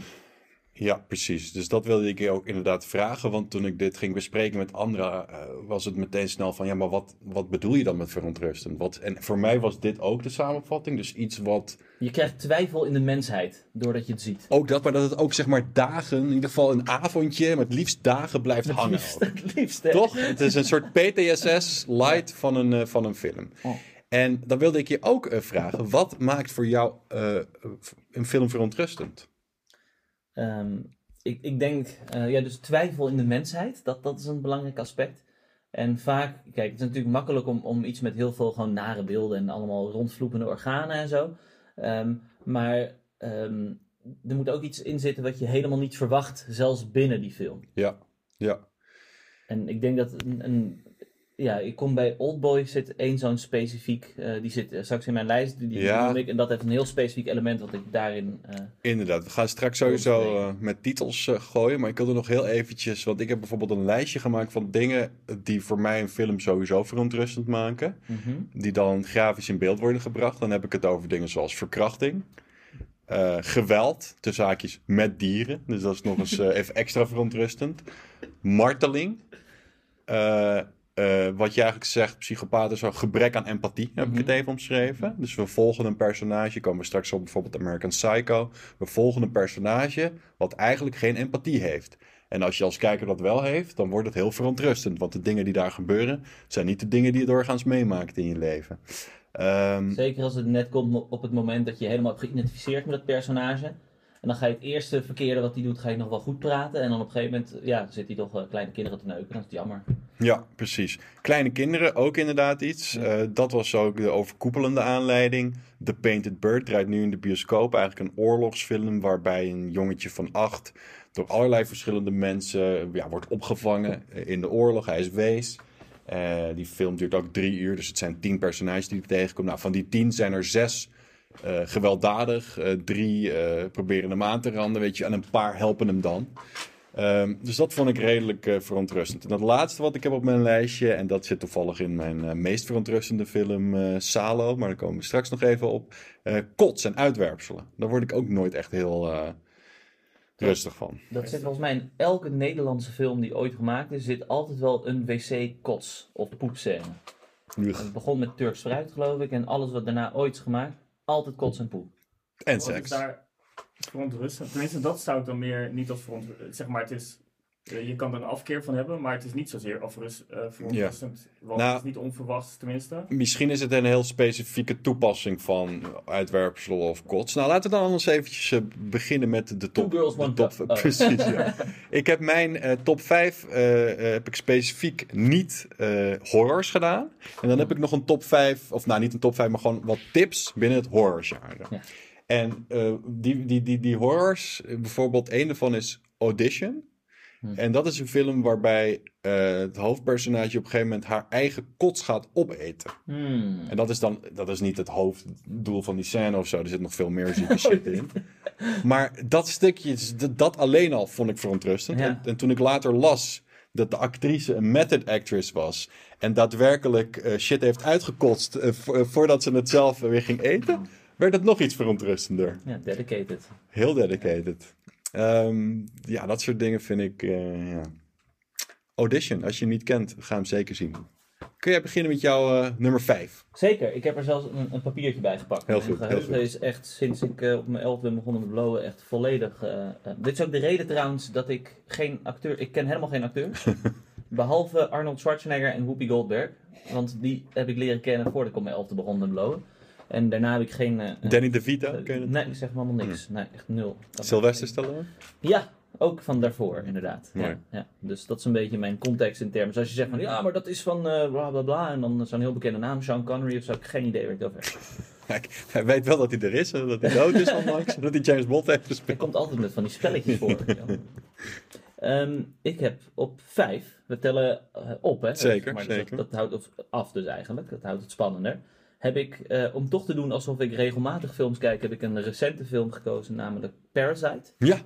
Ja, precies. Dus dat wilde ik je ook inderdaad vragen. Want toen ik dit ging bespreken met anderen, uh, was het meteen snel van: ja, maar wat, wat bedoel je dan met verontrustend? Wat, en voor mij was dit ook de samenvatting. Dus iets wat. Je krijgt twijfel in de mensheid doordat je het ziet. Ook dat, maar dat het ook zeg maar dagen, in ieder geval een avondje, maar het liefst dagen blijft het hangen. Liefst, het liefst, hè? Toch? Het is een soort PTSS light van een, uh, van een film. Oh. En dan wilde ik je ook uh, vragen: wat maakt voor jou een film verontrustend? Um, ik, ik denk, uh, ja, dus twijfel in de mensheid, dat, dat is een belangrijk aspect. En vaak, kijk, het is natuurlijk makkelijk om, om iets met heel veel gewoon nare beelden en allemaal rondvloepende organen en zo. Um, maar um, er moet ook iets in zitten wat je helemaal niet verwacht, zelfs binnen die film. Ja, ja. En ik denk dat een, een ja, ik kom bij Oldboy zit één zo'n specifiek, eh, die zit eh, straks in mijn lijst, die, die Ja. noem ik, en dat heeft een heel specifiek element wat ik daarin, eh, Inderdaad, we gaan straks sowieso met titels gooien. Maar ik wilde nog heel eventjes, want ik heb bijvoorbeeld een lijstje gemaakt van dingen die voor mij een film sowieso verontrustend maken. mhm. Die dan grafisch in beeld worden gebracht. Dan heb ik het over dingen zoals verkrachting. geweld, tussen haakjes, met dieren. Dus dat is nog eens even extra verontrustend. Marteling. Eh, wat je eigenlijk zegt, psychopaat is zo gebrek aan empathie, heb ik Mhm. het even omschreven. Dus we volgen een personage, komen we straks op bijvoorbeeld American Psycho. We volgen een personage wat eigenlijk geen empathie heeft. En als je als kijker dat wel heeft, dan wordt het heel verontrustend. Want de dingen die daar gebeuren, zijn niet de dingen die je doorgaans meemaakt in je leven. Ehm, Zeker als het net komt op het moment dat je helemaal hebt geïdentificeerd met het personage. En dan ga je het eerste verkeerde wat hij doet, ga je nog wel goed praten. En dan op een gegeven moment ja, zit hij toch eh, kleine kinderen te neuken. Dat is jammer. Ja, precies. Kleine kinderen, ook inderdaad iets. Ja. Eh, dat was ook de overkoepelende aanleiding. The Painted Bird draait nu in de bioscoop. Eigenlijk een oorlogsfilm waarbij een jongetje van acht door allerlei verschillende mensen ja, wordt opgevangen in de oorlog. Hij is wees. Eh, die film duurt ook drie uur, dus het zijn tien personages die hij tegenkomt. Nou, van die tien zijn er zes eh, gewelddadig. Drie proberen hem aan te randen, weet je, en een paar helpen hem dan. Ehm, dus dat vond ik redelijk eh, verontrustend. En dat laatste wat ik heb op mijn lijstje, en dat zit toevallig in mijn eh, meest verontrustende film eh, Salo, maar daar komen we straks nog even op. eh, kots en uitwerpselen. Daar word ik ook nooit echt heel eh, rustig van. Dat zit volgens mij in elke Nederlandse film die ooit gemaakt is, zit altijd wel een wc-kots of poepscène. Ugh. Het begon met Turks fruit, geloof ik, en alles wat daarna ooit is gemaakt, altijd kots en poep. En seks. daar verontrustend? Tenminste, dat zou ik dan meer niet als verontrustend... Zeg maar, het is... eh, Je kan er een afkeer van hebben, maar het is niet zozeer afrust, eh, verontrustend. Want Nou- het is niet onverwachts, tenminste. Misschien is het een heel specifieke toepassing van uitwerpselen of kots. Nou, laten we dan anders eventjes eh, beginnen met de top. Two girls, one top. Oh. Precies, ja. Ik heb mijn eh, top 5 heb ik specifiek niet eh, horrors gedaan. En dan heb ik nog een top 5, of nou niet een top 5, maar gewoon wat tips binnen het horrorgenre. Ja. En eh, die, die, die, die horrors, bijvoorbeeld een daarvan is Audition. Hm. En dat is een film waarbij eh, het hoofdpersonage op een gegeven moment haar eigen kots gaat opeten. Hmm. En dat is dan dat is niet het hoofddoel van die scène of zo. Er zit nog veel meer zieke shit in. Maar dat stukje, dat, alleen al vond ik verontrustend. Ja. En, en toen ik later las dat de actrice een method actress was. En daadwerkelijk eh, shit heeft uitgekotst vo- voordat ze het zelf weer ging eten. Werd het nog iets verontrustender. Ja, dedicated. Heel dedicated. Ehm, ja, dat soort dingen vind ik. eh, ja. Audition, als je hem niet kent, ga hem zeker zien. Kun jij beginnen met jouw eh, nummer 5? Zeker, ik heb er zelfs een, een papiertje bij gepakt. Heel goed, heel goed. is echt sinds ik eh, op mijn elfde begon met blowen echt volledig. dit is ook de reden trouwens dat ik geen acteur. Ik ken helemaal geen acteur. behalve Arnold Schwarzenegger en Whoopi Goldberg. Want die heb ik leren kennen voordat ik op mijn elfde begon met blowen. En daarna heb ik geen. eh, eh, Danny DeVito, eh, ken je dat? nee, ik zeg maar helemaal niks. Nee, echt nul. Sylvester Stallone? Ja, ook van daarvoor, inderdaad. Ja, ja. Dus dat is een beetje mijn context in termen. Dus als je zegt van ja, maar dat is van eh bla bla bla. En dan zo'n heel bekende naam, Sean Connery of zo. Ik heb geen idee waar ik het over heb. Kijk, hij weet wel dat hij er is en dat hij dood is onlangs. dat hij James Bond heeft Hij gespeeld. komt altijd met van die spelletjes voor. Ehm, ik heb op vijf, we tellen op hè. Zeker, maar dus zeker. Dat, dat houdt af dus eigenlijk, dat houdt het spannender. Heb ik, eh, om toch te doen alsof ik regelmatig films kijk, heb ik een recente film gekozen, namelijk Parasite. Ja,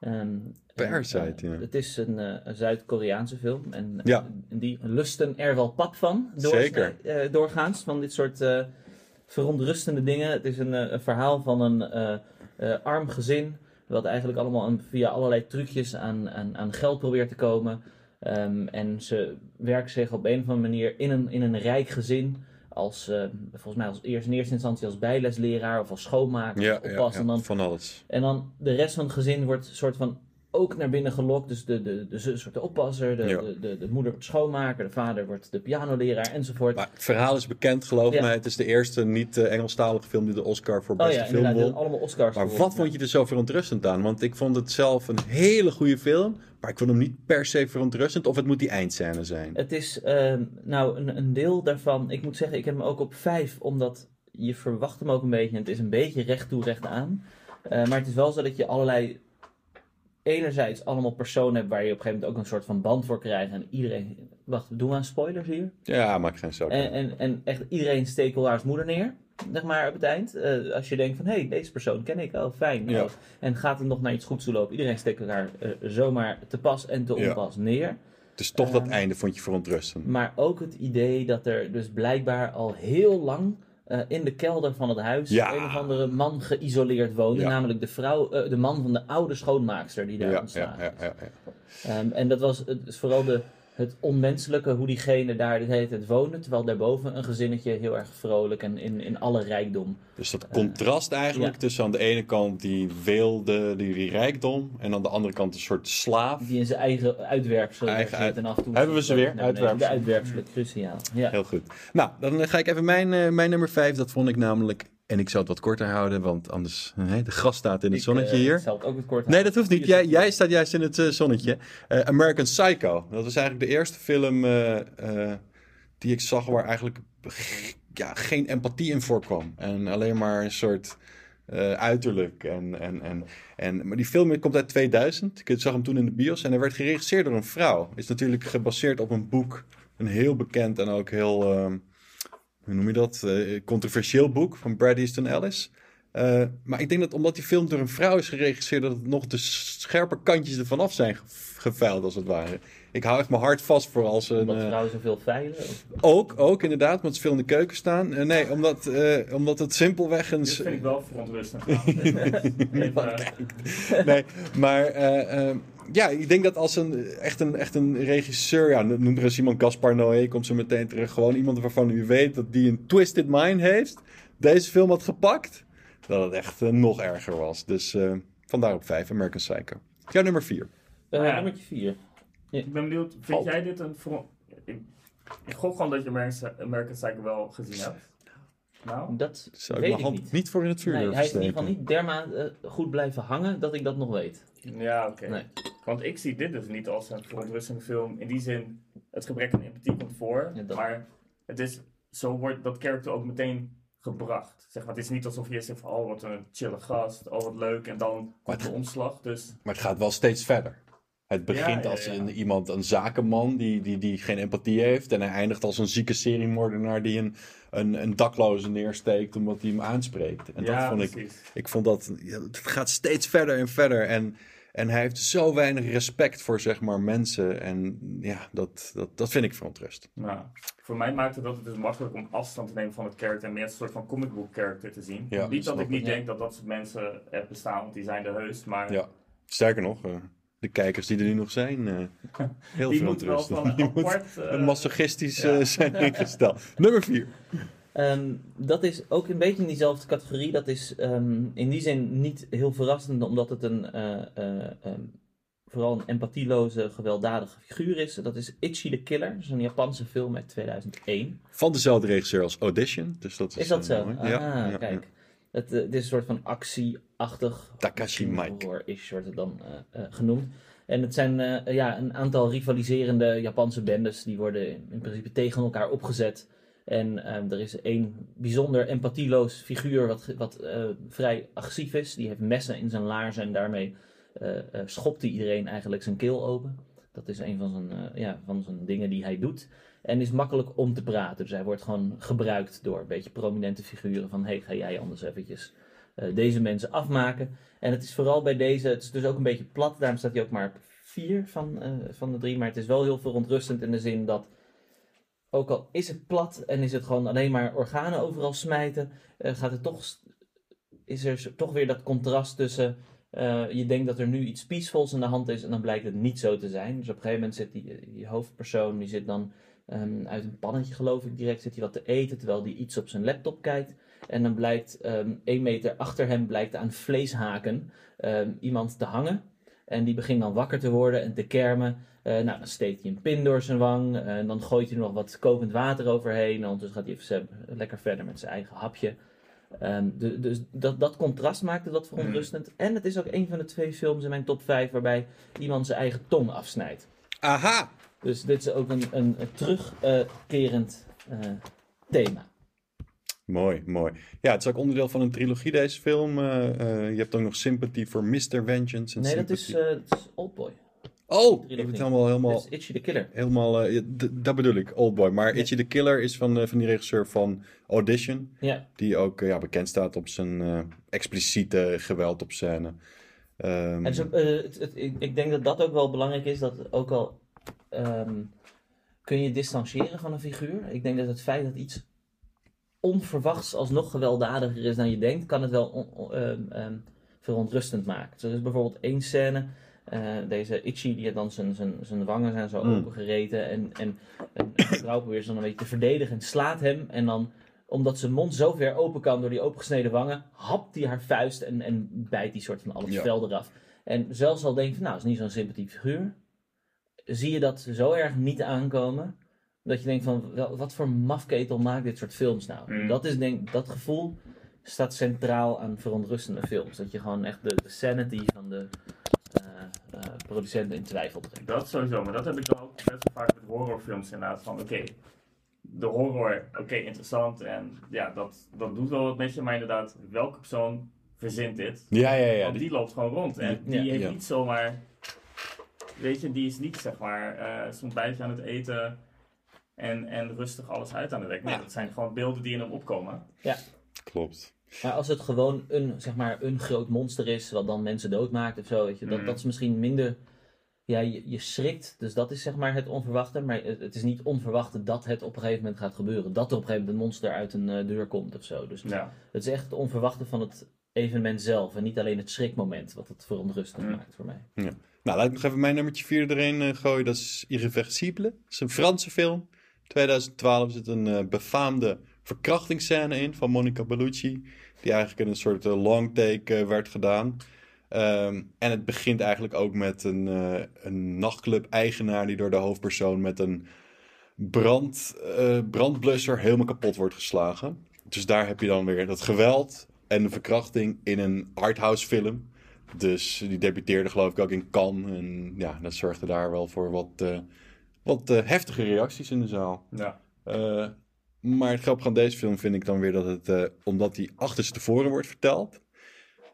Ehm, Parasite, en, eh, ja. Het is een, eh, een Zuid-Koreaanse film. En Ja. die lusten er wel pap van. Zeker. eh, doorgaans, van dit soort verontrustende dingen. Het is een, een verhaal van een arm gezin. Wat eigenlijk allemaal een- via allerlei trucjes aan, aan, aan geld probeert te komen. Ehm, en ze werken zich op een of andere manier in een, in een rijk gezin. Als, eh, volgens mij als eerst, in eerste instantie als bijlesleraar of als schoonmaker. ja, of ja, oppas. Ja, dan van alles. en dan de rest van het gezin wordt soort van ook naar binnen gelokt. Dus de, de, de zus wordt de oppasser, de, de, de, de moeder wordt schoonmaker, de vader wordt de pianoleraar enzovoort. Maar het verhaal is bekend, geloof mij. Het is de eerste niet-Engelstalige film die de Oscar voor oh beste ja, film won. allemaal Oscars. Maar wat vond je er zo verontrustend aan? Want ik vond het zelf een hele goede film. Maar ik vond hem niet per se verontrustend. Of het moet die eindscène zijn. Het is ehm, nou een, een deel daarvan. Ik moet zeggen, ik heb hem ook op vijf, omdat je verwacht hem ook een beetje. En het is een beetje recht toe, recht aan. Eh, maar het is wel zo dat je allerlei enerzijds allemaal personen hebt waar je op een gegeven moment ook een soort van band voor krijgt. En iedereen. Wacht, doen we aan spoilers hier? Ja, maak geen zorgen. En, en, en echt iedereen steekt elkaars moeder neer. Zeg maar op het eind. Eh, als je denkt van hé, hey, deze persoon ken ik. Oh, fijn. Ja. Oh. En gaat het nog naar iets goeds toe lopen? Iedereen steekt elkaar eh, zomaar te pas en te Ja. onpas neer. Dus toch dat Ehm, einde vond je verontrustend. Maar ook het idee dat er dus blijkbaar al heel lang eh, in de kelder van het huis Ja. een of andere man geïsoleerd woonde. Ja. Namelijk de, vrouw, de man van de oude schoonmaakster die daar Ja, is. Ehm, en dat was het vooral de, het onmenselijke, hoe diegene daar de hele tijd woonde. Terwijl daarboven een gezinnetje heel erg vrolijk en in, in alle rijkdom. Dus dat contrast eigenlijk ja. tussen aan de ene kant die weelde, die, die rijkdom, en aan de andere kant een soort slaaf. Die in zijn eigen uitwerpsel Eigen uit- en af en toe... Hebben we ze weer? beneden. De Uitwerpselen. uitwerpselen, cruciaal. Ja. Heel goed. Nou, dan ga ik even mijn, eh, mijn nummer 5. Dat vond ik namelijk. En ik zal het wat korter houden, want anders. de gras staat in het Ik, zonnetje eh, hier. zal het ook het kort Nee, dat hoeft niet. Jij, jij staat juist in het eh, zonnetje. Eh, American Psycho. Dat was eigenlijk de eerste film die ik zag waar eigenlijk ja, geen empathie in voorkwam. En alleen maar een soort uiterlijk. En, en, en, en, maar die film komt uit 2000. Ik zag hem toen in de bios. En hij werd geregisseerd door een vrouw. Is natuurlijk gebaseerd op een boek. Een heel bekend en ook heel... ehm, hoe noem je dat? Eh, controversieel boek van Brad Easton Ellis. Eh, maar ik denk dat omdat die film door een vrouw is geregisseerd, dat het nog de scherpe kantjes ervan af zijn ge- geveild, als het ware. Ik hou echt mijn hart vast voor als een. Omdat eh, vrouwen zoveel veilen. of- ook, ook inderdaad, omdat ze veel in de keuken staan. Eh, nee, omdat, eh, omdat het simpelweg een. Dit vind ik wel verontrustend. Nee, maar ja, ik denk dat als een echt een, echt een regisseur, ja, noem er eens iemand Gaspar Noé, komt zo meteen terug. Gewoon iemand waarvan u weet dat die een twisted mind heeft, deze film had gepakt, dat het echt nog erger was. Dus eh, vandaar op 5, American Psycho. Jouw nummer 4. Eh, Ja. Nummertje 4. Ik ben benieuwd, vind jij dit een... Ik, ik gok gewoon dat je American, American Psycho wel gezien hebt. Nou? Dat Zou ik weet mijn ik hand niet. niet. voor in het vuur Nee, hij is in ieder geval niet dermate eh, goed blijven hangen dat ik dat nog weet. Ja, oké. Nee. Want ik zie dit dus niet als een verontrustende film. In die zin, het gebrek aan empathie komt voor. Ja, dat- Maar het is, zo wordt dat karakter ook meteen gebracht. Zeg maar, het is niet alsof je eerst zegt van, oh wat een chille gast, oh wat leuk. En dan komt de omslag. Dus Maar het gaat wel steeds verder. Het begint Ja, als ja. Een, iemand, een zakenman die, die, die geen empathie heeft. En hij eindigt als een zieke seriemoordenaar die een, een, een dakloze neersteekt omdat hij hem aanspreekt. En dat vond ik, precies. ik vond dat, het gaat steeds verder en verder. En, en hij heeft zo weinig respect voor zeg maar mensen. En ja, dat, dat, dat vind ik verontrust. Nou, voor mij maakte dat het dus makkelijk om afstand te nemen van het karakter en meer een soort van comic book character te zien. Niet dat ik niet denk dat dat soort mensen er bestaan, want die zijn er heus, maar Ja. Sterker nog, eh, de kijkers die er nu nog zijn, eh, heel die moeten wel van Die apart... eh, masochistisch ja. eh, zijn ingesteld. Nummer 4. Ehm, dat is ook een beetje in diezelfde categorie. Dat is ehm, in die zin niet heel verrassend, omdat het een, eh, eh, ehm, vooral een empathieloze, gewelddadige figuur is. Dat is Itchy the Killer. Dat is een Japanse film uit 2001. Van dezelfde regisseur als Audition. Dus dat is, Is dat zo? mooi. Ah, Ja, ja, kijk. Het, eh, het is een soort van actieachtig. Takashi Miike. Horror-ish wordt het dan eh, eh, genoemd. En het zijn ja, een aantal rivaliserende Japanse bendes. Die worden in principe tegen elkaar opgezet. En eh, er is één bijzonder empathieloos figuur wat, wat vrij agressief is. Die heeft messen in zijn laarzen en daarmee schopt hij iedereen eigenlijk zijn keel open. Dat is een van zijn, ja, van zijn dingen die hij doet. En is makkelijk om te praten. Dus hij wordt gewoon gebruikt door een beetje prominente figuren. Van, hey, ga jij anders eventjes eh, deze mensen afmaken. En het is vooral bij deze, het is dus ook een beetje plat. Daarom staat hij ook maar op vier van, eh, van de drie. Maar het is wel heel verontrustend in de zin dat... Ook al is het plat en is het gewoon alleen maar organen overal smijten... eh, gaat het toch, is er toch weer dat contrast tussen... je denkt dat er nu iets peacefuls aan de hand is en dan blijkt het niet zo te zijn. Dus op een gegeven moment zit die, die hoofdpersoon, die zit dan ehm, uit een pannetje geloof ik direct, zit hij wat te eten terwijl hij iets op zijn laptop kijkt. En dan blijkt ehm één meter achter hem blijkt aan vleeshaken ehm, iemand te hangen. En die begint dan wakker te worden en te kermen. Eh, nou, dan steekt hij een pin door zijn wang. eh, en dan gooit hij er nog wat kokend water overheen. En ondertussen gaat hij even lekker verder met zijn eigen hapje. De- dus dat, dat contrast maakte dat verontrustend. En het is ook een van de twee films in mijn top 5 waarbij iemand zijn eigen tong afsnijdt. Aha! Dus dit is ook een, een, een terugkerend eh, thema. Mooi, mooi. Ja, het is ook onderdeel van een trilogie, deze film. Uh, uh, je hebt ook nog Sympathy for Mr. Vengeance. En nee, dat is, uh, dat is Oldboy. Oh, ik het helemaal... helemaal... Dat is Itchy the Killer. Helemaal, dat bedoel ik, Oldboy. Maar Itchy the Killer is van, van die regisseur van Audition. Ja. Die ook ja, bekend staat op zijn expliciete geweld op scène. Um... En zo, het, het, ik, ik, denk dat dat ook wel belangrijk is. Dat ook al um, kun je distancieren van een figuur. Ik denk dat het feit dat iets onverwachts alsnog gewelddadiger is dan je denkt, kan het wel on, um, verontrustend maken. Dus er is bijvoorbeeld één scène. Uh, deze Itchy die dan zijn, zijn, zijn wangen zijn zo Mm. opengereten. En, en een vrouw probeert ze dan een beetje te verdedigen en slaat hem. En dan, omdat zijn mond zo ver open kan door die opengesneden wangen, hapt hij haar vuist en, en bijt die soort van al het Ja. vel eraf. En zelfs al denk je nou, is niet zo'n sympathiek figuur. Zie je dat zo erg niet aankomen. Dat je denkt van, wel, wat voor mafketel maakt dit soort films nou? Mm. Dat, is, denk, dat gevoel staat centraal aan verontrustende films. Dat je gewoon echt de, de sanity van de eh, eh, producenten in twijfel brengt. Dat sowieso, maar dat heb ik dan ook best wel vaak met horrorfilms inderdaad. Van oké, de horror, oké, interessant en ja, dat, dat doet wel wat met je, maar inderdaad, welke persoon verzint dit? Ja, ja, ja. Want die loopt gewoon rond en Ja. die heeft Ja. niet zomaar, weet je, die is niet zeg maar eh zo'n bijtje aan het eten en, en rustig alles uit aan de weg. Nee, Ja. dat zijn gewoon beelden die in hem opkomen. Klopt. Maar als het gewoon een, zeg maar, een groot monster is, wat dan mensen doodmaakt of zo, weet je, dat, Mhm. dat is misschien minder. Ja, je, je schrikt, dus dat is zeg maar het onverwachte. Maar het, het is niet onverwachte dat het op een gegeven moment gaat gebeuren. Dat er op een gegeven moment een monster uit een eh, deur komt of zo. Dus Ja, het is echt het onverwachte van het evenement zelf. En niet alleen het schrikmoment wat het verontrustend Mhm. maakt voor mij. Nou, laat ik nog even mijn nummertje 4 erin eh, gooien. Dat is Irreversible. Dat is een Franse film. 2012 zit een eh, befaamde verkrachtingsscène in van Monica Bellucci. Die eigenlijk in een soort eh, long take werd gedaan. Ehm, en het begint eigenlijk ook met een, een nachtclub-eigenaar die door de hoofdpersoon met een brand, brandblusser helemaal kapot wordt geslagen. Dus daar heb je dan weer dat geweld en de verkrachting in een arthouse film. Dus die debuteerde geloof ik ook in Cannes. En ja, dat zorgde daar wel voor wat, eh, wat eh, heftige reacties in de zaal. ja. Eh, maar het grappige aan deze film vind ik dan weer dat het, omdat die achterstevoren wordt verteld,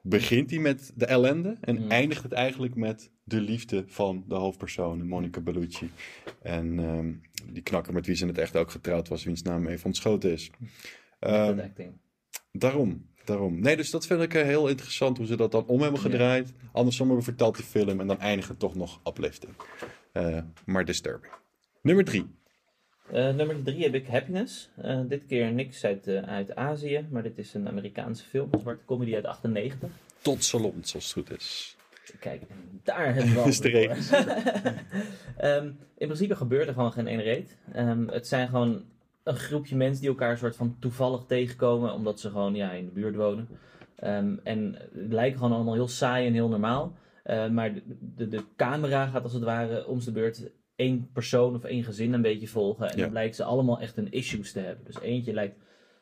begint hij met de ellende en Mm. eindigt het eigenlijk met de liefde van de hoofdpersoon, Monica Bellucci. En ehm, die knakker met wie ze in het echt ook getrouwd was, wiens naam even ontschoten is. Acting. Daarom, daarom. Nee, dus dat vind ik eh, heel interessant hoe ze dat dan om hebben gedraaid. Andersom hebben we verteld die film en dan eindigt het toch nog uplifting. Eh, maar disturbing. Nummer drie. Eh, nummer drie heb ik Happiness. Dit keer niks uit, uit Azië, maar dit is een Amerikaanse film, een zwarte comedy uit 98. Tot Salon, zoals het goed is. Kijk, daar hebben we al Is de. Ehm, in principe gebeurt er gewoon geen ene reet. Ehm, het zijn gewoon een groepje mensen die elkaar soort van toevallig tegenkomen, omdat ze gewoon ja, in de buurt wonen. Ehm, en het lijken gewoon allemaal heel saai en heel normaal. Eh, maar de, de, de camera gaat als het ware om de beurt één persoon of één gezin een beetje volgen. En Ja. dan blijken ze allemaal echt een issues te hebben. Dus eentje lijkt,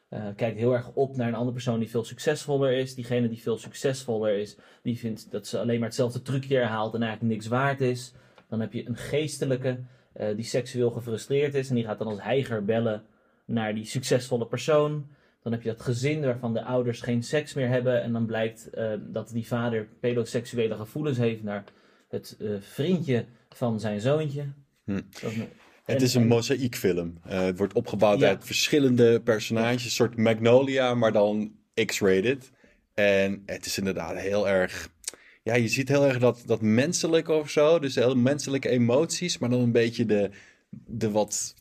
eh, kijkt heel erg op naar een andere persoon die veel succesvoller is. Diegene die veel succesvoller is, die vindt dat ze alleen maar hetzelfde trucje herhaalt en eigenlijk niks waard is. Dan heb je een geestelijke eh, die seksueel gefrustreerd is en die gaat dan als heiger bellen naar die succesvolle persoon. Dan heb je dat gezin waarvan de ouders geen seks meer hebben en dan blijkt eh, dat die vader pedoseksuele gevoelens heeft naar het eh, vriendje van zijn zoontje. Hm. Het is een en- mozaïekfilm. Eh, het wordt opgebouwd Ja. uit verschillende personages. Een soort Magnolia, maar dan X-rated. En het is inderdaad heel erg... Ja, je ziet heel erg dat, dat menselijke of zo. Dus heel menselijke emoties. Maar dan een beetje de, de wat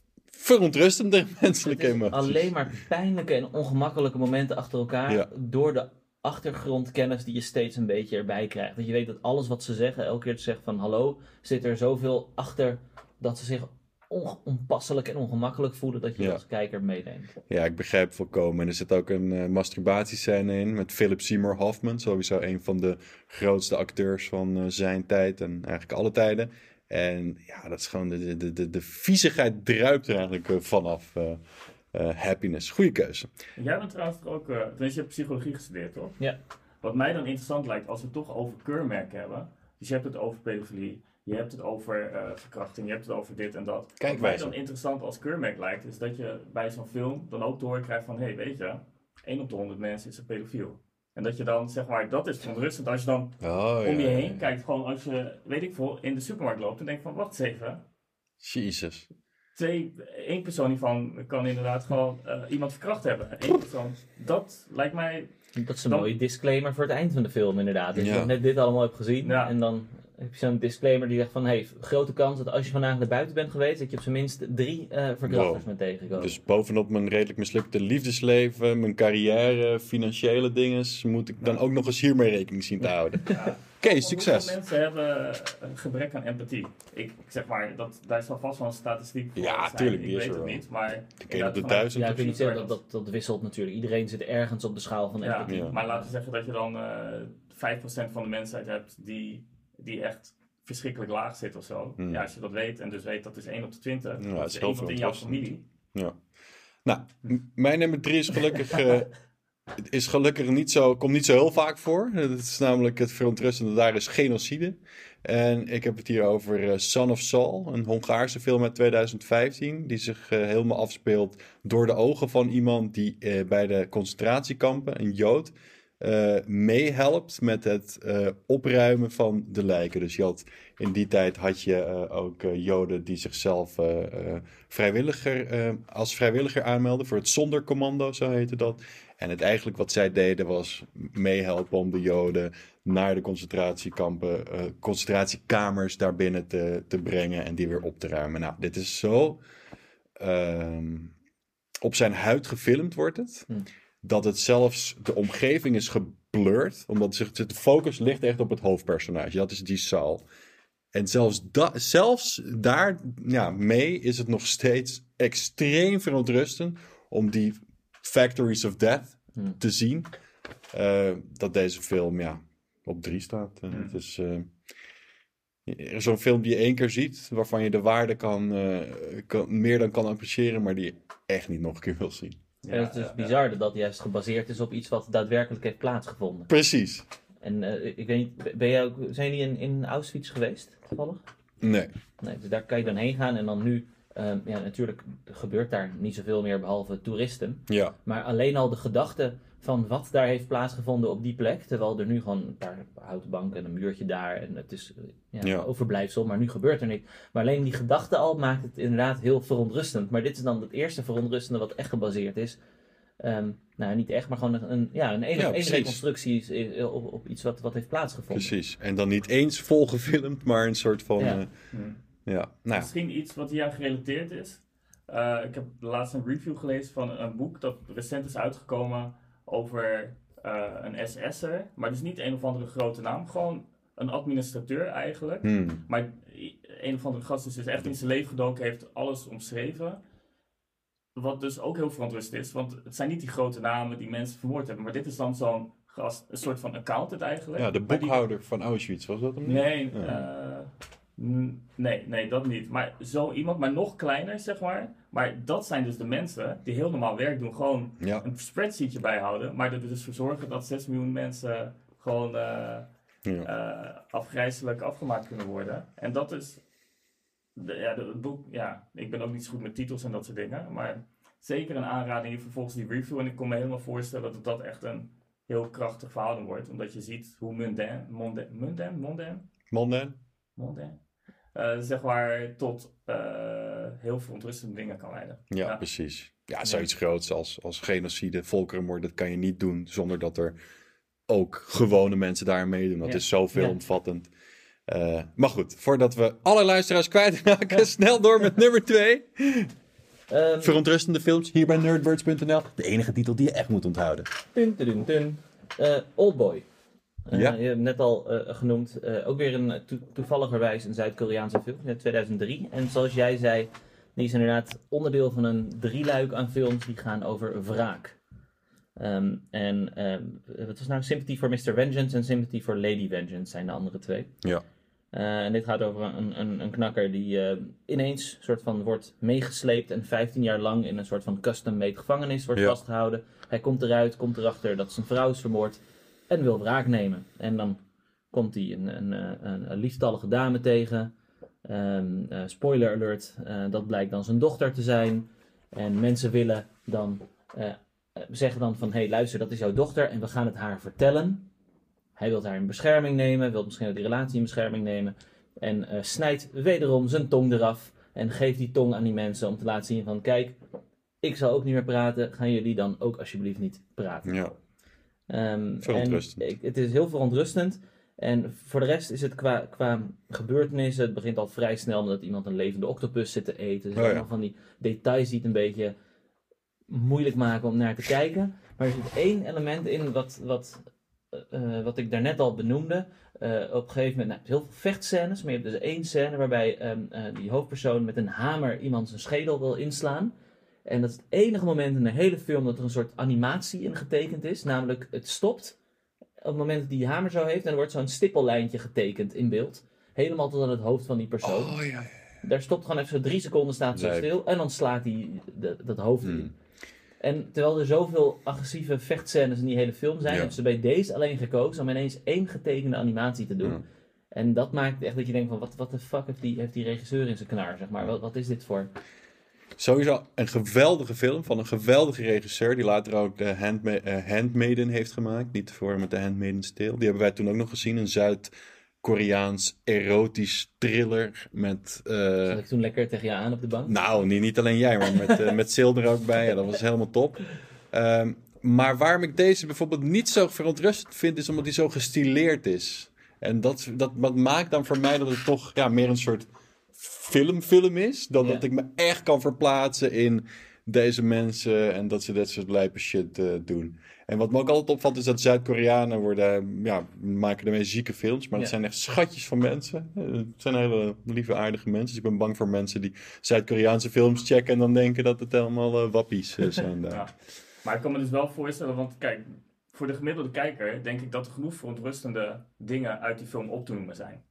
verontrustende menselijke emoties. alleen maar pijnlijke en ongemakkelijke momenten achter elkaar. Ja. Door de achtergrondkennis die je steeds een beetje erbij krijgt. Dat je weet dat alles wat ze zeggen, elke keer zeggen van hallo, zit er zoveel achter dat ze zich on- onpasselijk en ongemakkelijk voelen dat je Ja. als kijker meedenkt. Ja, ik begrijp volkomen. En er zit ook een eh, masturbatiescène in met Philip Seymour Hoffman. Sowieso een van de grootste acteurs van eh, zijn tijd en eigenlijk alle tijden. En ja, dat is gewoon de, de, de, de viezigheid druipt er eigenlijk eh, vanaf. eh, eh, happiness. Goeie keuze. Jij bent trouwens ook, uh, tenminste je hebt psychologie gestudeerd toch? Ja. Wat mij dan interessant lijkt, als we het toch over keurmerken hebben. Dus je hebt het over pedofilie, je hebt het over eh, verkrachting, je hebt het over dit en dat. Wat mij dan interessant als keurmerk lijkt, is dat je bij zo'n film dan ook te horen krijgt van, hé hey, weet je, 1 op de 100 mensen is een pedofiel. En dat je dan, zeg maar, dat is verontrustend als je dan Oh, om je ja, heen ja. kijkt. Gewoon als je, weet ik veel, in de supermarkt loopt en denkt van, wacht eens even. Jezus. Twee, één persoon hiervan kan inderdaad gewoon eh, iemand verkracht hebben. Eén persoon. Dat lijkt mij, Dat is een Dan- mooie disclaimer voor het eind van de film, inderdaad. Dus Ja. je net dit allemaal hebt gezien. Ja. En dan heb je zo'n disclaimer die zegt van... Hey, grote kans dat als je vandaag naar buiten bent geweest... dat je op zijn minst drie eh verkrachters Wow. bent tegengekomen. Dus bovenop mijn redelijk mislukte liefdesleven, mijn carrière, financiële dingen, moet ik dan ook nog eens hiermee rekening zien te houden. ja, Oké, Want succes. Hoeveel mensen hebben een gebrek aan empathie? Ik, ik zeg maar, dat, daar zal vast wel een statistiek voor Ja, zijn. tuurlijk, Ik die is weet er het wel. niet, maar... Ik ken op inderdaad de duizend ja, ik niet zeggen dat, dat dat wisselt natuurlijk. Iedereen zit ergens op de schaal van empathie. Ja. maar laten we zeggen dat je dan eh 5% van de mensheid hebt die, die echt verschrikkelijk laag zit of zo. Hmm. Ja, als je dat weet en dus weet dat is 1 op de 20, Ja, dat het is is heel iemand in jouw familie. Ja. Nou, mijn nummer drie is gelukkig, eh, is gelukkig niet zo, komt niet zo heel vaak voor. Dat is namelijk het verontrustende daar is genocide. En ik heb het hier over eh, Son of Saul, een Hongaarse film uit 2015, die zich eh, helemaal afspeelt door de ogen van iemand die bij de concentratiekampen, een Jood, eh, meehelpt met het eh, opruimen van de lijken. Dus je had, in die tijd had je eh, ook Joden die zichzelf vrijwilliger, als vrijwilliger aanmelden voor het Sondercommando, zo heette dat. En het eigenlijk wat zij deden was meehelpen om de Joden naar de concentratiekampen, concentratiekamers daarbinnen te, te brengen en die weer op te ruimen. Nou, dit is zo ehm, op zijn huid gefilmd wordt het, Hm. Dat het zelfs de omgeving is geblurred, omdat zich- de focus ligt echt op het hoofdpersonage. Dat is die Saul. En zelfs, da, zelfs daar ja, mee is het nog steeds extreem verontrustend om die Factories of Death Hm. te zien. eh, dat deze film ja, op drie staat. Eh, Hmm. Het is eh, zo'n film die je één keer ziet, waarvan je de waarde kan, eh, kan, meer dan kan appreciëren, maar die je echt niet nog een keer wil zien. En het is dus bizar dat dat juist gebaseerd is op iets wat daadwerkelijk heeft plaatsgevonden. Precies. En eh, ik weet niet, ben jij ook, zijn jullie in, in Auschwitz geweest, toevallig? Nee. Nee, dus daar kan je dan heen gaan en dan nu, ehm, ja natuurlijk gebeurt daar niet zoveel meer behalve toeristen. Ja. Maar alleen al de gedachte van wat daar heeft plaatsgevonden op die plek, terwijl er nu gewoon een paar houten banken en een muurtje daar en het is eh, ja, Ja. overblijfsel, maar nu gebeurt er niks. Maar alleen die gedachte al maakt het inderdaad heel verontrustend. Maar dit is dan het eerste verontrustende wat echt gebaseerd is. Ehm, nou, niet echt, maar gewoon een, een, ja, een, Ja, reconstructie is- is op, op iets wat, wat heeft plaatsgevonden. Precies. En dan niet eens vol gefilmd, maar een soort van. Ja. Ja. Hmm. ja. Nou, Misschien iets wat hier aan gerelateerd is. Eh, ik heb laatst een review gelezen van een boek dat recent is uitgekomen over eh, een SS'er. Maar dus niet een of andere grote naam, gewoon een administrateur eigenlijk. hmm. Maar een of andere gast is dus echt in zijn leven gedoken, heeft alles omschreven. Wat dus ook heel verontrustend is, want het zijn niet die grote namen die mensen vermoord hebben. Maar dit is dan zo'n gast, een soort van accountant eigenlijk. ja, de die- boekhouder van Auschwitz, was dat hem niet? Nee, Ja. eh, nee, nee, dat niet. Maar zo iemand, maar nog kleiner, zeg maar. Maar dat zijn dus de mensen die heel normaal werk doen. Gewoon Ja. een spreadsheetje bijhouden. Maar er dus voor zorgen dat 6 miljoen mensen gewoon ja. eh, afgrijzelijk afgemaakt kunnen worden. En dat is... De, ja, het boek, ja, ik ben ook niet zo goed met titels en dat soort dingen. Maar zeker een aanrading vervolgens die review. En ik kon me helemaal voorstellen dat dat echt een heel krachtig verhaal wordt. Omdat je ziet hoe mondain, mondain, mondain, mondain Mondain, eh, zeg maar, tot eh, heel verontrustende dingen kan leiden. Ja, Ja. precies. Ja, zoiets groots als, als genocide, volkerenmoord, dat kan je niet doen zonder dat er ook gewone mensen daar meedoen. Dat Ja. is zo Ja. veelomvattend. Eh, maar goed, voordat we alle luisteraars kwijtraken, snel door met nummer twee. Ehm, Verontrustende films, hier bij nerdbirds.nl. De enige titel die je echt moet onthouden. Tun, tun. Eh, Oldboy. Eh, Ja. Je hebt net al eh, genoemd. Eh, ook weer een to toevalligerwijs een Zuid-Koreaanse film uit 2003. En zoals jij zei, die is inderdaad onderdeel van een drieluik aan films die gaan over wraak. Ehm, en ehm, wat was nou Sympathy for Mr. Vengeance en Sympathy for Lady Vengeance zijn de andere twee. Ja. En dit gaat over een, een, een knakker die ineens soort van wordt meegesleept en 15 jaar lang in een soort van custom-made gevangenis wordt Ja. vastgehouden. Hij komt eruit, komt erachter dat zijn vrouw is vermoord en wil wraak nemen. En dan komt hij een, een, eh, een, lieftallige dame tegen. Ehm, eh, spoiler alert, eh, dat blijkt dan zijn dochter te zijn. En mensen willen dan zeggen dan van, hé hey, luister, dat is jouw dochter en we gaan het haar vertellen. Hij wil haar in bescherming nemen, wil misschien ook die relatie in bescherming nemen. En snijdt wederom zijn tong eraf en geeft die tong aan die mensen om te laten zien van, kijk, ik zal ook niet meer praten, gaan jullie dan ook alsjeblieft niet praten. Ja. Ehm, Verontrustend. en het is heel verontrustend. En voor de rest is het qua, qua gebeurtenissen, het begint al vrij snel met dat iemand een levende octopus zit te eten. Dus Oh ja. allemaal van die details die het een beetje moeilijk maken om naar te kijken. Maar er zit één element in wat, wat, eh, wat ik daarnet al benoemde. Eh, op een gegeven moment, nou, heel veel vechtscènes, maar je hebt dus één scène waarbij ehm, eh, die hoofdpersoon met een hamer iemand zijn schedel wil inslaan. En dat is het enige moment in de hele film dat er een soort animatie in getekend is. Namelijk, het stopt op het moment dat hij die hamer zo heeft en er wordt zo'n stippellijntje getekend in beeld. Helemaal tot aan het hoofd van die persoon. Oh ja, ja. Daar stopt gewoon even zo drie seconden staat zo stil en dan slaat hij de- dat hoofd in. Hmm. En terwijl er zoveel agressieve vechtscènes in die hele film zijn, Ja. hebben ze bij deze alleen gekozen om ineens één getekende animatie te doen. Ja. En dat maakt echt dat je denkt van, wat, wat de fuck heeft die, heeft die regisseur in zijn knar, zeg maar. Wat, wat is dit voor? Sowieso een geweldige film van een geweldige regisseur. Die later ook de Handma eh, Handmaiden heeft gemaakt. Niet voor met de Handmaiden's Tale. Die hebben wij toen ook nog gezien. Een Zuid-Koreaans erotisch thriller. Met. eh, Zat ik toen lekker tegen je aan op de bank? nou, niet, niet alleen jij, maar met, eh met Sil er ook bij. Ja, dat was helemaal top. Ehm, maar waarom ik deze bijvoorbeeld niet zo verontrustend vind, is omdat hij zo gestileerd is. En dat, dat, dat maakt dan voor mij dat het toch ja, meer een soort filmfilm is. Dan Ja. dat ik me echt kan verplaatsen in deze mensen en dat ze dat soort lijpe shit eh, doen. En wat me ook altijd opvalt is dat Zuid-Koreanen worden, ja, maken de meest zieke films. Maar dat Ja. zijn echt schatjes van mensen. Eh, Het zijn hele lieve, aardige mensen. Dus ik ben bang voor mensen die Zuid-Koreaanse films checken en dan denken dat het helemaal eh, wappies zijn daar. Ja. Maar ik kan me dus wel voorstellen, want kijk, voor de gemiddelde kijker denk ik dat er genoeg verontrustende dingen uit die film op te noemen zijn.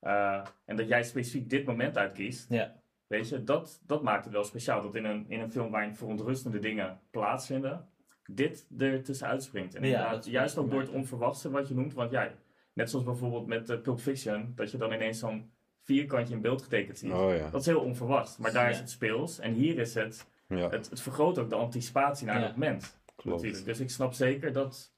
Eh, en dat jij specifiek dit moment uitkiest, Ja. weet je, dat, dat maakt het wel speciaal. Dat in een, in een film waarin verontrustende dingen plaatsvinden, dit er tussenuit springt. En Ja, dat juist ook door het onverwachte wat je noemt, want ja, net zoals bijvoorbeeld met eh, Pulp Fiction, dat je dan ineens zo'n vierkantje in beeld getekend ziet. Oh ja. Dat is heel onverwacht, maar daar is het speels. En hier is het, ja het, het vergroot ook de anticipatie naar Ja. het moment. klopt. Natuurlijk. Dus ik snap zeker dat,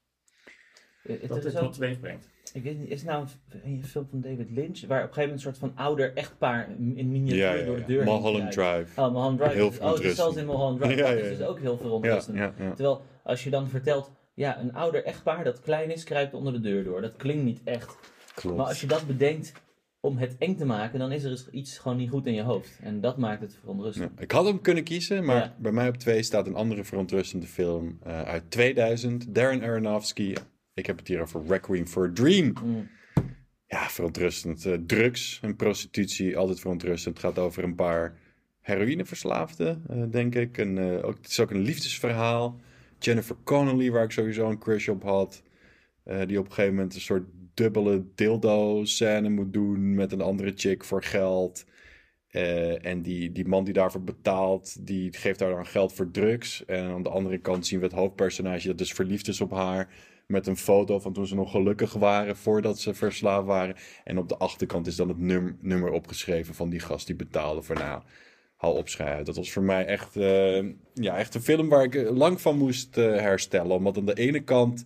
Het dat is dit ook- wat teweeg brengt. Ik weet niet, is het nou een, een film van David Lynch, waar op een gegeven moment een soort van ouder echtpaar in miniatuur Ja, ja, door de deur Mulholland? Drive. Oh, Mulholland Drive. Heel Oh, zelfs in Mulholland Drive. Dat is dus ook heel verontrustend. Terwijl, als je dan vertelt, ja, een ouder echtpaar dat klein is, kruipt onder de deur door. Dat klinkt niet echt. Klopt. Maar als je dat bedenkt om het eng te maken, dan is er dus iets gewoon niet goed in je hoofd. En dat maakt het verontrustend. Ja, ik had hem kunnen kiezen, maar Ja. bij mij op twee staat een andere verontrustende film eh, uit 2000. Darren Aronofsky. Ik heb het hier over Requiem for a Dream. Mm. Ja, verontrustend. Eh, drugs en prostitutie, altijd verontrustend. Het gaat over een paar heroïneverslaafden, eh, denk ik. En, eh, ook, het is ook een liefdesverhaal. Jennifer Connelly, waar ik sowieso een crush op had. die op een gegeven moment een soort dubbele dildo-scène moet doen met een andere chick voor geld. En die, die man die daarvoor betaalt, die geeft haar dan geld voor drugs. En aan de andere kant zien we het hoofdpersonage dat dus verliefd is op haar. Met een foto van toen ze nog gelukkig waren voordat ze verslaafd waren. En op de achterkant is dan het num- nummer opgeschreven van die gast die betaalde voor nou. Hou op, schei uit. Dat was voor mij echt, eh, ja, echt een film waar ik eh, lang van moest eh, herstellen. Omdat aan de ene kant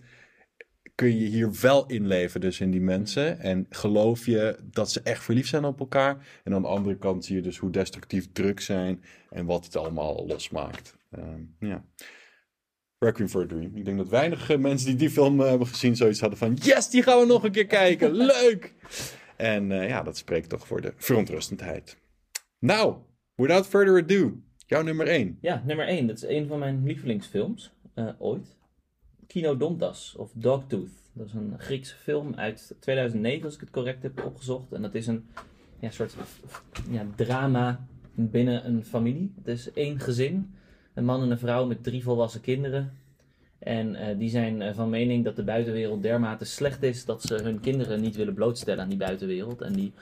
kun je hier wel inleven dus in die mensen. En geloof je dat ze echt verliefd zijn op elkaar. En aan de andere kant zie je dus hoe destructief drugs zijn. En wat het allemaal losmaakt. Ehm, ja. Requiem for a Dream. Ik denk dat weinig eh, mensen die die film eh, hebben gezien zoiets hadden van... Yes, die gaan we nog een keer kijken. Leuk! En eh, ja, dat spreekt toch voor de verontrustendheid. Nou, without further ado. Jouw nummer 1. Ja, nummer 1. Dat is een van mijn lievelingsfilms ooit. Kinodontas of Dogtooth. Dat is een Griekse film uit 2009 als ik het correct heb opgezocht. En dat is een ja, soort ja, drama binnen een familie. Het is één gezin. Een man en een vrouw met drie volwassen kinderen. En eh, die zijn eh, van mening dat de buitenwereld dermate slecht is dat ze hun kinderen niet willen blootstellen aan die buitenwereld. En die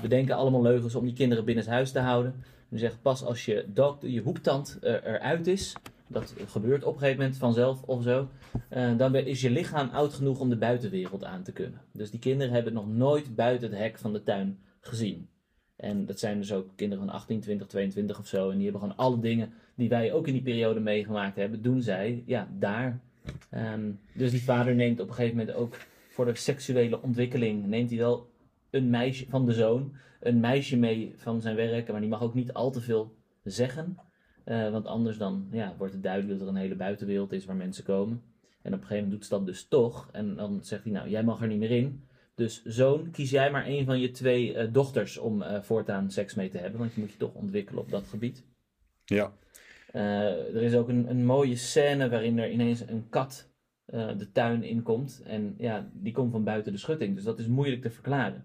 bedenken allemaal leugens om die kinderen binnenshuis te houden. Die zeggen pas als je, je hoektand eh, eruit is, dat gebeurt op een gegeven moment vanzelf of zo, dan is je lichaam oud genoeg om de buitenwereld aan te kunnen. Dus die kinderen hebben nog nooit buiten het hek van de tuin gezien. En dat zijn dus ook kinderen van 18, 20, 22 of zo. En die hebben gewoon alle dingen die wij ook in die periode meegemaakt hebben, doen zij ja, daar. Ehm, dus die vader neemt op een gegeven moment ook voor de seksuele ontwikkeling, neemt hij wel een meisje van de zoon, een meisje mee van zijn werk. Maar die mag ook niet al te veel zeggen. Eh, want anders dan ja, wordt het duidelijk dat er een hele buitenwereld is waar mensen komen. En op een gegeven moment doet ze dat dus toch. En dan zegt hij, nou, jij mag er niet meer in. Dus zoon, kies jij maar een van je twee uh, dochters om uh, voortaan seks mee te hebben. Want je moet je toch ontwikkelen op dat gebied. Ja. er is ook een, een, mooie scène waarin er ineens een kat de tuin inkomt. En ja, die komt van buiten de schutting. Dus dat is moeilijk te verklaren.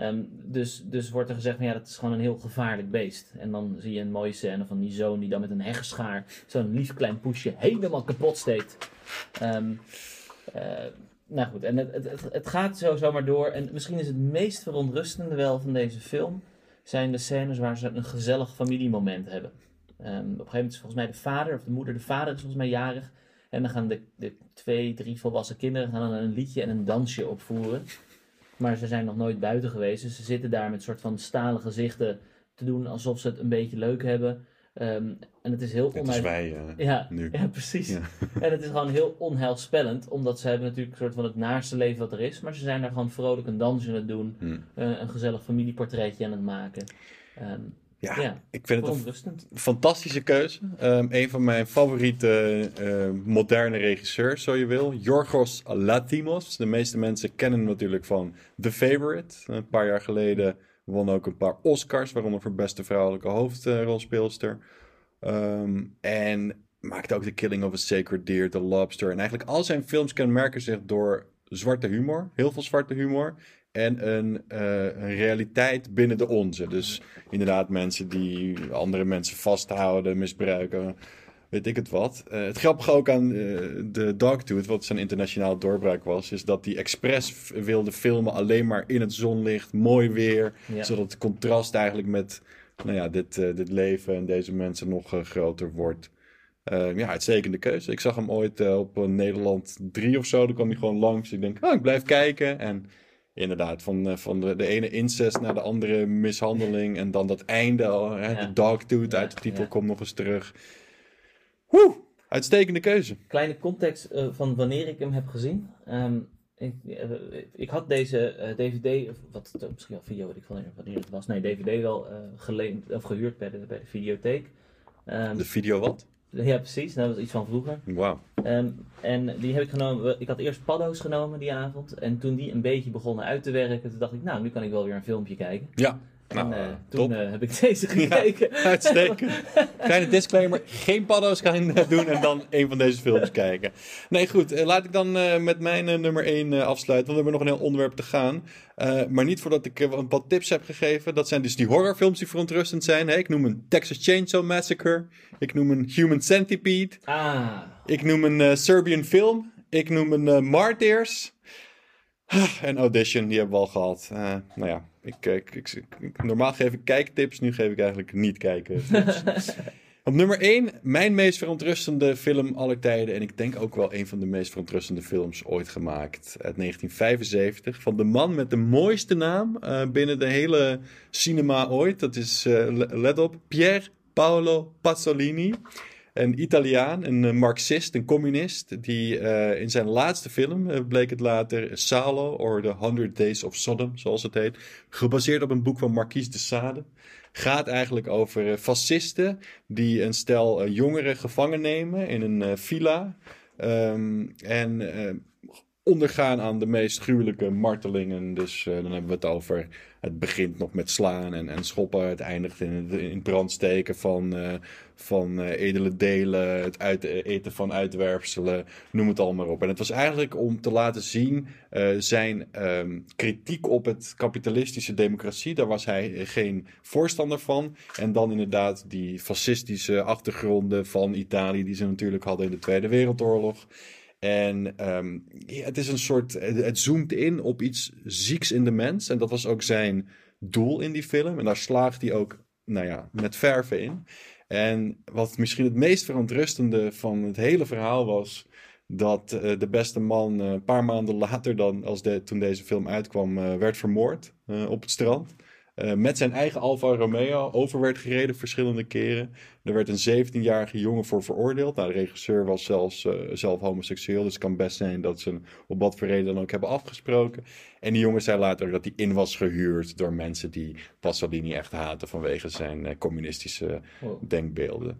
Um, dus, dus wordt er gezegd, van, ja, dat is gewoon een heel gevaarlijk beest. En dan zie je een mooie scène van die zoon die dan met een heggenschaar zo'n lief klein poesje helemaal kapot steekt. Um, uh, nou goed, en het, het, het, gaat zo zomaar door. En misschien is het meest verontrustende wel van deze film, zijn de scènes waar ze een gezellig familiemoment hebben. Um, op een gegeven moment is volgens mij de vader, of de moeder, de vader is volgens mij jarig. En dan gaan de, de twee, drie volwassen kinderen gaan een liedje en een dansje opvoeren. Maar ze zijn nog nooit buiten geweest. Dus ze zitten daar met een soort van stalen gezichten te doen alsof ze het een beetje leuk hebben. Um, en het is heel onheilspellend. wij uh, ja, nu. Ja, precies. Ja. En het is gewoon heel onheilspellend, omdat ze hebben natuurlijk een soort van het naaste leven wat er is. Maar ze zijn daar gewoon vrolijk een dansje aan het doen. Hmm. Uh, een gezellig familieportretje aan het maken. Um, ja, ja, ik vind het een fantastische keuze. Um, een van mijn favoriete uh, moderne regisseurs, zo je wil. Yorgos Latimos. De meeste mensen kennen hem natuurlijk van The Favorite. Een paar jaar geleden won ook een paar Oscars, waaronder voor beste vrouwelijke hoofdrolspeelster. Um, en maakte ook The Killing of a Sacred Deer, The Lobster. En eigenlijk al zijn films kenmerken zich door zwarte humor. Heel veel zwarte humor en een, uh, een, realiteit binnen de onze. Dus inderdaad mensen die andere mensen vasthouden, misbruiken, weet ik het wat. Uh, het grappige ook aan uh, de Dogtooth, wat zijn internationaal doorbraak was, is dat die expres wilde filmen alleen maar in het zonlicht, mooi weer, ja. zodat het contrast eigenlijk met nou ja, dit, dit leven en deze mensen nog groter wordt. ja, uitstekende keuze. Ik zag hem ooit op Nederland 3 of zo. Dan kwam hij gewoon langs. Ik denk, oh, ik blijf kijken. En inderdaad, van, eh, van de, de ene incest naar de andere mishandeling. En dan dat einde, hè, de dogtooth uit de titel komt nog eens terug. Woe! Uitstekende keuze. Kleine context uh, van wanneer ik hem heb gezien. Um, ik, uh, ik, had deze uh, DVD, of wat misschien al video, weet ik van wanneer het was. Nee, DVD wel geleend of gehuurd bij de, bij de videotheek. Um, de video wat? Ja, precies. Dat was iets van vroeger. Wauw. Um, en die heb ik genomen. Ik had eerst paddo's genomen die avond. En toen die een beetje begonnen uit te werken, toen dacht ik, nou, nu kan ik wel weer een filmpje kijken. Ja. Nou, en uh, toen uh, heb ik deze gekeken. Ja, uitstekend. Kleine disclaimer: geen paddo's gaan doen en dan een van deze films kijken. Nee, goed. Laat ik dan met mijn nummer 1 afsluiten. Want we hebben nog een heel onderwerp te gaan. maar niet voordat ik een paar tips heb gegeven. Dat zijn dus die horrorfilms die verontrustend zijn. Hey, ik noem een Texas Chainsaw Massacre. Ik noem een Human Centipede. Ah. Ik noem een Serbian film. Ik noem een Martyrs. En Audition, die hebben we al gehad. nou ja, ik, ik, ik, normaal geef ik kijktips, nu geef ik eigenlijk niet kijken. Op nummer 1, mijn meest verontrustende film aller tijden. En ik denk ook wel een van de meest verontrustende films ooit gemaakt. Uit 1975. Van de man met de mooiste naam uh, binnen de hele cinema ooit. Dat is, uh, let op, Pier Paolo Pasolini. Een Italiaan, een eh, marxist, een communist, die uh, in zijn laatste film, uh, bleek het later, Salo, or The Hundred Days of Sodom, zoals het heet, gebaseerd op een boek van Marquise de Sade, gaat eigenlijk over fascisten die een stel jongeren gevangen nemen in een villa. Um, en ondergaan aan de meest gruwelijke martelingen. Dus dan hebben we het over. Het begint nog met slaan en, en schoppen. Het eindigt in in brand steken van, van uh, edele delen. Het uit, eten van uitwerpselen. Noem het allemaal op. En het was eigenlijk om te laten zien zijn um, kritiek op het kapitalistische democratie. Daar was hij geen voorstander van. En dan inderdaad die fascistische achtergronden van Italië. Die ze natuurlijk hadden in de Tweede Wereldoorlog. En um, ja, het is een soort. Het zoomt in op iets zieks in de mens. En dat was ook zijn doel in die film. En daar slaagt hij ook, nou ja, met verven in. En wat misschien het meest verontrustende van het hele verhaal was. Dat uh, de beste man uh, een paar maanden later dan, als de, toen deze film uitkwam, uh, werd vermoord op het strand. Eh, met zijn eigen Alfa Romeo over werd gereden verschillende keren. Er werd een 17-jarige jongen voor veroordeeld. Nou, de regisseur was zelfs eh, zelf homoseksueel, dus het kan best zijn dat ze hem op wat voor reden dan ook hebben afgesproken. En die jongen zei later dat hij in was gehuurd door mensen die Pasolini echt haten vanwege zijn eh, communistische Wow. denkbeelden.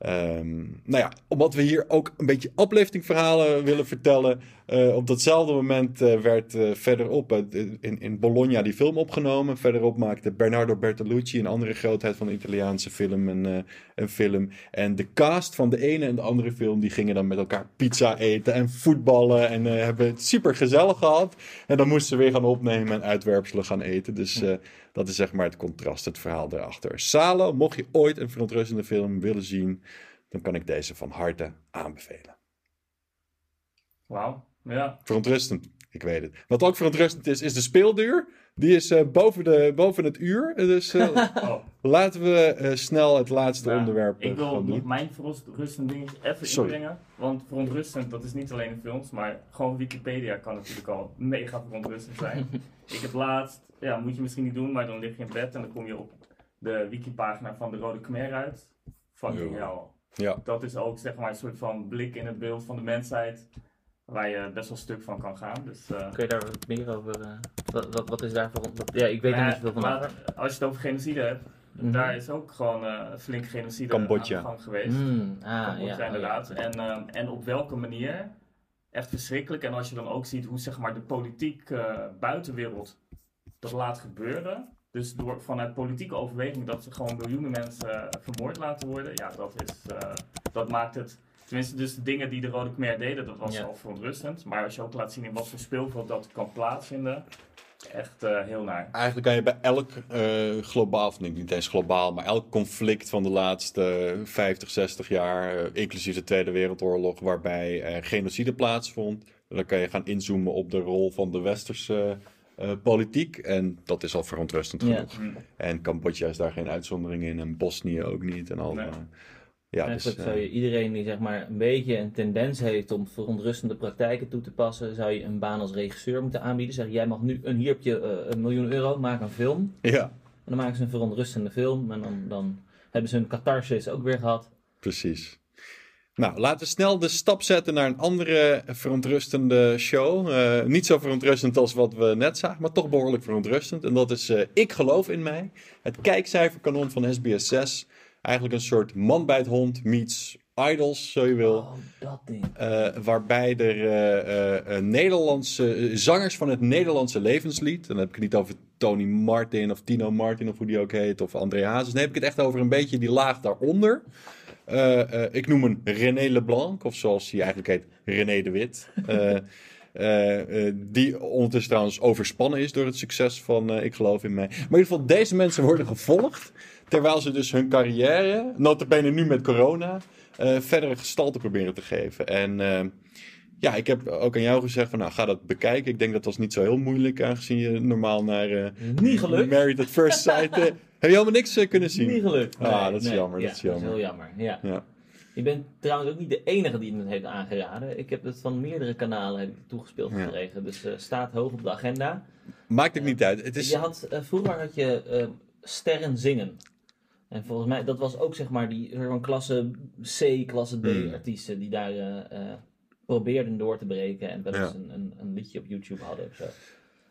Ehm, nou ja, omdat we hier ook een beetje upliftingverhalen willen vertellen. Eh, op datzelfde moment eh, werd eh, verderop in, in Bologna die film opgenomen. Verderop maakte Bernardo Bertolucci, een andere grootheid van de Italiaanse film, een, een film. En de cast van de ene en de andere film, die gingen dan met elkaar pizza eten en voetballen. En hebben het super gezellig gehad. En dan moesten ze weer gaan opnemen en uitwerpselen gaan eten. Dus dat is zeg maar het contrast, het verhaal daarachter. Salo, mocht je ooit een verontrustende film willen zien, dan kan ik deze van harte aanbevelen. Wauw. Ja. Verontrustend, ik weet het. Wat ook verontrustend is, is de speelduur. Die is eh, boven, de, boven het uur. Dus eh, Oh. laten we eh, snel het laatste Nou, onderwerp Ik wil nog mijn verontrustend ding even Sorry. inbrengen. Want verontrustend, dat is niet alleen in films, maar gewoon Wikipedia kan natuurlijk al mega verontrustend zijn. ik heb laatst, ja, moet je misschien niet doen, maar dan lig je in bed en dan kom je op de wikipagina van de Rode Khmer uit. Fucking Ja. hell. Ja, Dat is ook zeg maar een soort van blik in het beeld van de mensheid. Waar je best wel stuk van kan gaan. Dus, eh, Kun je daar wat meer over... eh, wat, wat, wat is daar voor... wat- ja, ik weet er maar niet zoveel van maar. Als je het over genocide hebt, Mhm. daar is ook gewoon eh flink genocide Cambodja. aan de gang geweest. Mm, ah, Cambodja ja, inderdaad. oh, ja. En, ehm, en op welke manier? Echt verschrikkelijk. En als je dan ook ziet hoe zeg maar, de politiek eh, buitenwereld dat laat gebeuren. Dus door, vanuit politieke overweging dat ze gewoon miljoenen mensen vermoord laten worden. Ja, dat, is, eh, dat maakt het... Tenminste, dus de dingen die de Rode Khmer deden, dat was Ja. al verontrustend. Maar als je ook laat zien in wat voor speelveld dat kan plaatsvinden, echt eh, heel naar. eigenlijk kan je bij elk eh, globaal, of niet, niet eens globaal, maar elk conflict van de laatste 50, 60 jaar, eh, inclusief de Tweede Wereldoorlog, waarbij er genocide plaatsvond, dan kan je gaan inzoomen op de rol van de westerse eh, politiek. En dat is al verontrustend Ja. genoeg. Hm. En Cambodja is daar geen uitzondering in, en Bosnië ook niet. En al, Nee. Eh, ja, dus, Eigenlijk eh, zou je iedereen die zeg maar een beetje een tendens heeft om verontrustende praktijken toe te passen, zou je een baan als regisseur moeten aanbieden. Zeg jij mag nu een hier heb je eh, een miljoen euro, maak een film. ja, En dan maken ze een verontrustende film en dan, dan hebben ze hun catharsis ook weer gehad. Precies. Nou, laten we snel de stap zetten naar een andere verontrustende show. Eh, niet zo verontrustend als wat we net zagen, maar toch behoorlijk verontrustend. En dat is eh, Ik geloof in mij. Het kijkcijferkanon van SBS 6. Eigenlijk een soort man bij het hond meets idols, zo je wil. Oh, dat ding. Eh, waarbij er eh, eh, Nederlandse zangers van het Nederlandse levenslied. Dan heb ik het niet over Tony Martin of Tino Martin of hoe die ook heet. Of André Hazes. Dan heb ik het echt over een beetje die laag daaronder. Ik noem hem René Leblanc. Of zoals hij eigenlijk heet, René de Wit. Die ondertussen trouwens overspannen is door het succes van Ik geloof in mij. Maar in ieder geval, deze mensen worden gevolgd. Terwijl ze dus hun carrière, notabene nu met corona, eh verdere gestalte proberen te geven. En eh, ja, ik heb ook aan jou gezegd van nou, ga dat bekijken. Ik denk dat was niet zo heel moeilijk, aangezien je normaal naar eh, Niet gelukt. Married at First Sight... heb je helemaal niks kunnen zien? Niet gelukt. Ah, dat is jammer, Ja, dat is jammer. heel jammer. Ja. Ja. Je bent trouwens ook niet de enige die het heeft aangeraden. Ik heb het van meerdere kanalen heb ik toegespeeld Ja. gekregen. Dus staat hoog op de agenda. Maakt het niet uit. Het is... Je had, vroeger had je sterren zingen. En volgens mij, dat was ook zeg maar die soort van klasse C, klasse D Hmm. artiesten die daar eh, eh, probeerden door te breken. En wel eens Ja. een, een, een liedje op YouTube hadden of zo.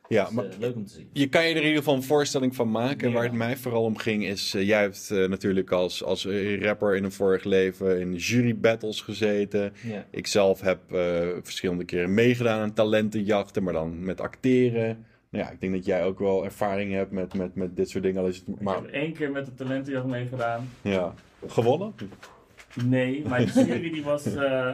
Ja, Dus, maar eh, leuk om te zien. Je kan je er in ieder geval een voorstelling van maken. En Ja. waar het mij vooral om ging is... jij hebt natuurlijk als, als rapper in een vorig leven in jury battles gezeten. Ja. Ik zelf heb verschillende keren meegedaan aan talentenjachten, maar dan met acteren. Nou ja, ik denk dat jij ook wel ervaring hebt met, met, met dit soort dingen. Al is het Ik maar heb één keer met de talentenjacht meegedaan. ja, gewonnen? Nee, maar de jury die was eh,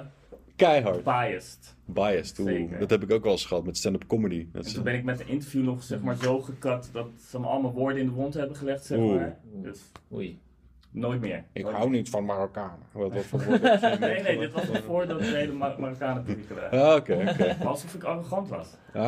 Keihard. biased. Biased. Oeh, dat heb ik ook wel eens gehad met stand-up comedy. Dat En toen ben ik met de interview nog zeg maar, zo gekat dat ze me allemaal woorden in de mond hebben gelegd. Zeg Oeh. maar. Dus Oei. Nooit meer. ik Nooit hou meer. niet van Marokkanen. Wat, wat voor Nee, nee, dit was voordat de hele Mar Marokkanen publiek waren. Ah, Oké, oké. Alsof ik arrogant was. Ah,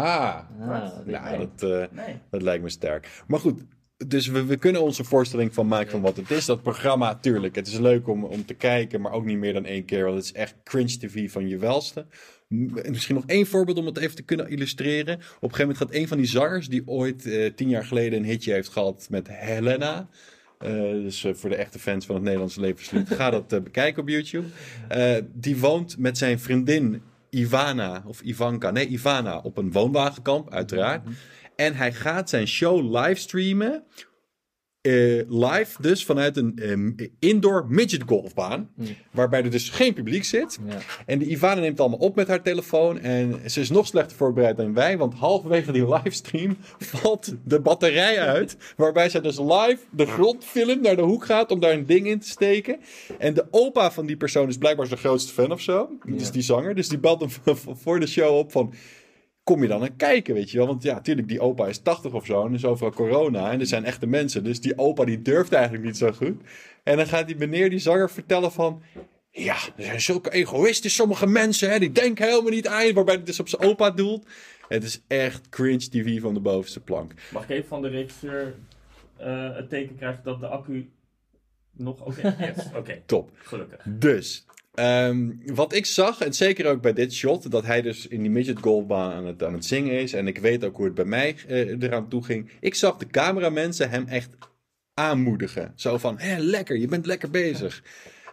Ah, nou, dat, eh, Nee. dat lijkt me sterk. Maar goed, dus we, we kunnen ons een voorstelling van maken van wat het is. Dat programma, tuurlijk, het is leuk om, om te kijken, maar ook niet meer dan één keer. Want het is echt cringe tv van je welste. Misschien nog één voorbeeld om het even te kunnen illustreren. Op een gegeven moment gaat een van die zangers, die ooit eh, tien jaar geleden een hitje heeft gehad met Helena. Eh, dus eh, voor de echte fans van het Nederlandse levenslied, ga dat eh, bekijken op YouTube. Die woont met zijn vriendin Ivana, of Ivanka, nee Ivana, op een woonwagenkamp, uiteraard. En hij gaat zijn show livestreamen. Eh, live dus vanuit een ehm, indoor midget golfbaan. Waarbij er dus geen publiek zit. Ja. En die Ivana neemt allemaal op met haar telefoon. En ze is nog slechter voorbereid dan wij. Want halverwege die livestream valt de batterij uit. Waarbij zij dus live de grond filmt, naar de hoek gaat om daar een ding in te steken. En de opa van die persoon is blijkbaar zijn grootste fan of zo. Dus die zanger. Dus die belt hem voor de show op van kom je dan aan kijken, weet je wel? Want ja, natuurlijk, die opa is 80 of zo en is overal corona en er zijn echte mensen. Dus die opa die durft eigenlijk niet zo goed. En dan gaat die meneer, die zanger, vertellen van... Ja, er zijn zulke egoïstisch sommige mensen, hè, die denken helemaal niet aan waarbij het dus op zijn opa doelt. Het is echt cringe tv van de bovenste plank. Mag ik even van de regisseur eh, het teken krijgen dat de accu nog oké is? Oké, Top. gelukkig. Dus, ehm, wat ik zag, en zeker ook bij dit shot, dat hij dus in die midget golfbaan aan het, aan het zingen is. En ik weet ook hoe het bij mij eh, eraan toe ging. Ik zag de cameramensen hem echt aanmoedigen. Zo van, hé, lekker, je bent lekker bezig.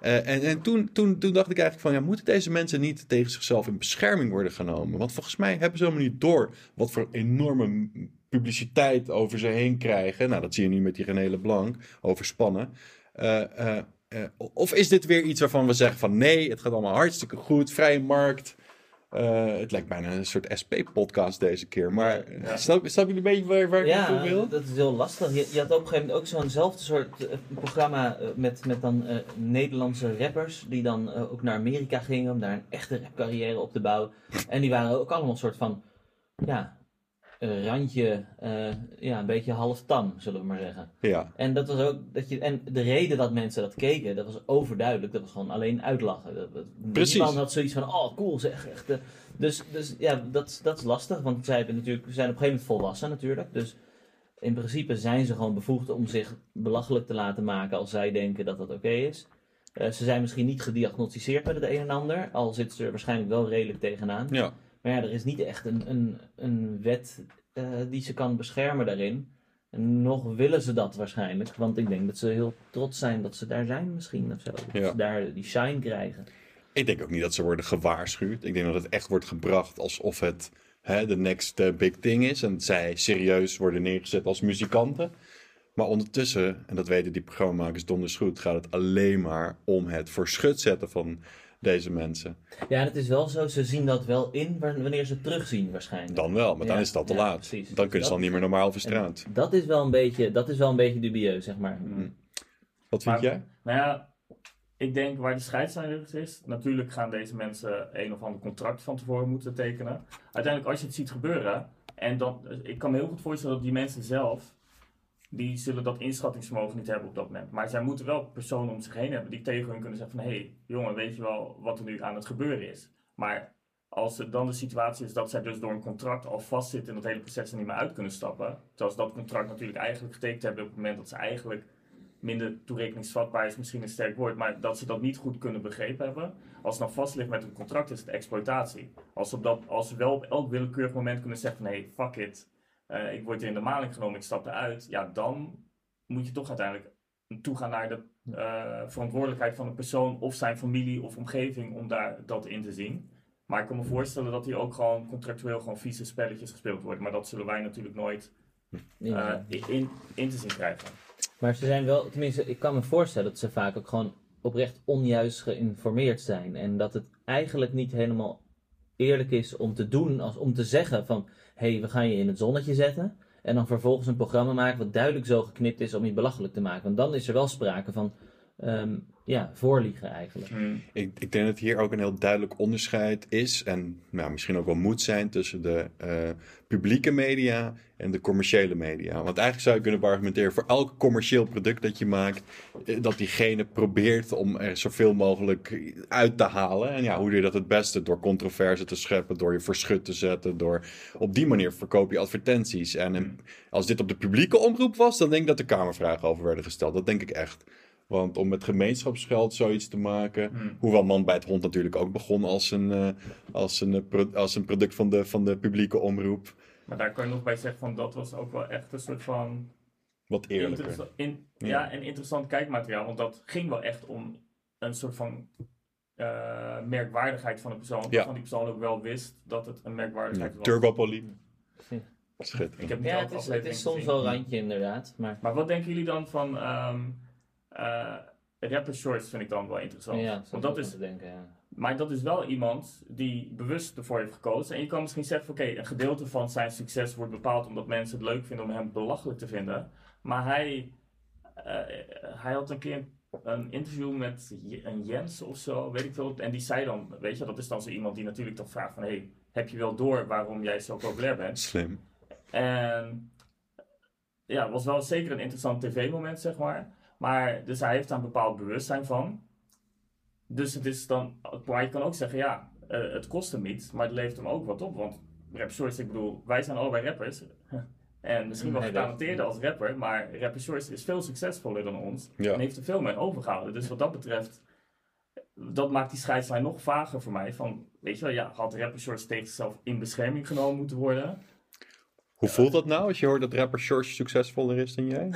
Eh, en en toen, toen, toen dacht ik eigenlijk van, ja, moeten deze mensen niet tegen zichzelf in bescherming worden genomen? Want volgens mij hebben ze helemaal niet door wat voor enorme publiciteit over ze heen krijgen. Nou, dat zie je nu met die René Leblanc, overspannen. Eh, eh, of is dit weer iets waarvan we zeggen van nee, het gaat allemaal hartstikke goed, vrije markt. Eh, het lijkt bijna een soort SP-podcast deze keer. Maar Ja. snap, snap je een beetje waar, waar ik naartoe Ja, wil? dat is heel lastig. Je, je had op een gegeven moment ook zo'nzelfde soort eh, programma eh, met, met dan eh, Nederlandse rappers. Die dan eh, ook naar Amerika gingen om daar een echte rapcarrière op te bouwen. En die waren ook allemaal een soort van, ja, randje, eh, ja, een beetje half tam, zullen we maar zeggen. Ja, En dat was ook, dat je, en de reden dat mensen dat keken, dat was overduidelijk. Dat was gewoon alleen uitlachen. Dat, dat, Precies. Niemand had zoiets van, oh cool zeg, echt. eh. Dus, dus ja, dat, dat is lastig, want zij hebben natuurlijk, zijn op een gegeven moment volwassen natuurlijk. Dus in principe zijn ze gewoon bevoegd om zich belachelijk te laten maken als zij denken dat dat oké is. Eh, ze zijn misschien niet gediagnosticeerd met het een en ander, al zitten ze er waarschijnlijk wel redelijk tegenaan. ja. Maar ja, er is niet echt een, een, een wet eh, die ze kan beschermen daarin. En nog willen ze dat waarschijnlijk. Want ik denk dat ze heel trots zijn dat ze daar zijn misschien of zo. Dat Ja. ze daar die shine krijgen. Ik denk ook niet dat ze worden gewaarschuwd. Ik denk dat het echt wordt gebracht alsof het de next eh, big thing is. En zij serieus worden neergezet als muzikanten. Maar ondertussen, en dat weten die programmamakers donders goed, gaat het alleen maar om het voor schut zetten van deze mensen. Ja, en het is wel zo, ze zien dat wel in wa- wanneer ze terugzien waarschijnlijk. Dan wel, maar dan Ja, is het al te ja, laat. precies. Dan kunnen ze Dat- dan niet meer normaal over straat. dat is, wel een beetje, dat is wel een beetje dubieus, zeg maar. Wat vind Maar- jij? Nou ja, ik denk waar de scheidslijn is, natuurlijk gaan deze mensen een of ander contract van tevoren moeten tekenen. Uiteindelijk, als je het ziet gebeuren, en dan, ik kan me heel goed voorstellen dat die mensen zelf, die zullen dat inschattingsvermogen niet hebben op dat moment. Maar zij moeten wel personen om zich heen hebben die tegen hun kunnen zeggen van, hé, hey, jongen, weet je wel wat er nu aan het gebeuren is? Maar als het dan de situatie is dat zij dus door een contract al vastzitten in dat hele proces en niet meer uit kunnen stappen, terwijl ze dat contract natuurlijk eigenlijk getekend hebben op het moment dat ze eigenlijk minder toerekeningsvatbaar is misschien een sterk woord, maar dat ze dat niet goed kunnen begrepen hebben. Als het dan vast ligt met een contract, is het exploitatie. Als ze, op dat, als wel op elk willekeurig moment kunnen zeggen van, hé, hey, fuck it, eh, ik word hier in de maling genomen, ik stap eruit. Ja, dan moet je toch uiteindelijk toegaan naar de eh, verantwoordelijkheid van een persoon of zijn familie of omgeving om daar dat in te zien. Maar ik kan me voorstellen dat hier ook gewoon contractueel gewoon vieze spelletjes gespeeld worden. Maar dat zullen wij natuurlijk nooit eh, in, in te zien krijgen. Maar ze zijn wel, tenminste, ik kan me voorstellen dat ze vaak ook gewoon oprecht onjuist geïnformeerd zijn. En dat het eigenlijk niet helemaal eerlijk is om te doen, als om te zeggen van hé, hey, we gaan je in het zonnetje zetten. En dan vervolgens een programma maken wat duidelijk zo geknipt is om je belachelijk te maken. Want dan is er wel sprake van ehm, ja, voorliegen eigenlijk. Hmm. Ik, ik denk dat hier ook een heel duidelijk onderscheid is en nou, misschien ook wel moet zijn tussen de eh, publieke media en de commerciële media. Want eigenlijk zou je kunnen argumenteren voor elk commercieel product dat je maakt, eh, dat diegene probeert om er zoveel mogelijk uit te halen. En ja, hoe doe je dat het beste? Door controverse te scheppen, door je verschut te zetten, door op die manier verkoop je advertenties. En, en als dit op de publieke omroep was, dan denk ik dat er kamervragen over werden gesteld. Dat denk ik echt. Want om met gemeenschapsgeld zoiets te maken. Hmm. Hoewel Man bij het Hond natuurlijk ook begon als een, eh, als een, eh, pro- als een product van de, van de publieke omroep. Maar daar kan je nog bij zeggen van dat was ook wel echt een soort van Wat eerlijker. interessa- in, Ja. ja. en interessant kijkmateriaal. Want dat ging wel echt om een soort van eh, merkwaardigheid van een persoon. Ja. Van die persoon ook wel wist dat het een merkwaardigheid Ja, was. Turbopolie. Ja. Schitterend. Ik heb niet Ja, het is, het is soms wel randje inderdaad. Maar Maar wat denken jullie dan van ehm eh, rapper shorts vind ik dan wel interessant. ja, Want dat is, denken, ja. maar dat is wel iemand die bewust ervoor heeft gekozen. En je kan misschien zeggen, van, oké, een gedeelte van zijn succes wordt bepaald omdat mensen het leuk vinden om hem belachelijk te vinden. Maar hij, eh, hij had een keer een interview met een Jens of zo, weet ik veel. En die zei dan, weet je, dat is dan zo iemand die natuurlijk toch vraagt van, hey, heb je wel door waarom jij zo populair bent? Slim. En ja, het was wel zeker een interessant tv-moment, zeg maar. Maar dus hij heeft daar een bepaald bewustzijn van. Dus het is dan, maar je kan ook zeggen, ja, eh, het kost hem niet, maar het levert hem ook wat op. Want rap shorts, ik bedoel, wij zijn allebei rappers. En misschien wel Nee, dat- getalenteerd als rapper, maar rapper shorts is veel succesvoller dan ons. Ja. En heeft er veel meer overgehouden. Dus wat dat betreft, dat maakt die scheidslijn nog vager voor mij. Van, weet je wel, ja, had rapper shorts tegen zichzelf in bescherming genomen moeten worden? Hoe voelt dat nou als je hoort dat rapper George succesvoller is dan jij?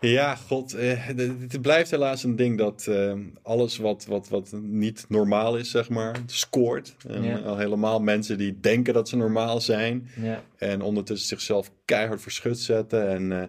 ja, god. eh, het blijft helaas een ding dat eh, alles wat, wat, wat niet normaal is, zeg maar, scoort. En Ja. al helemaal mensen die denken dat ze normaal zijn. Ja. En ondertussen zichzelf keihard verschut zetten. En eh,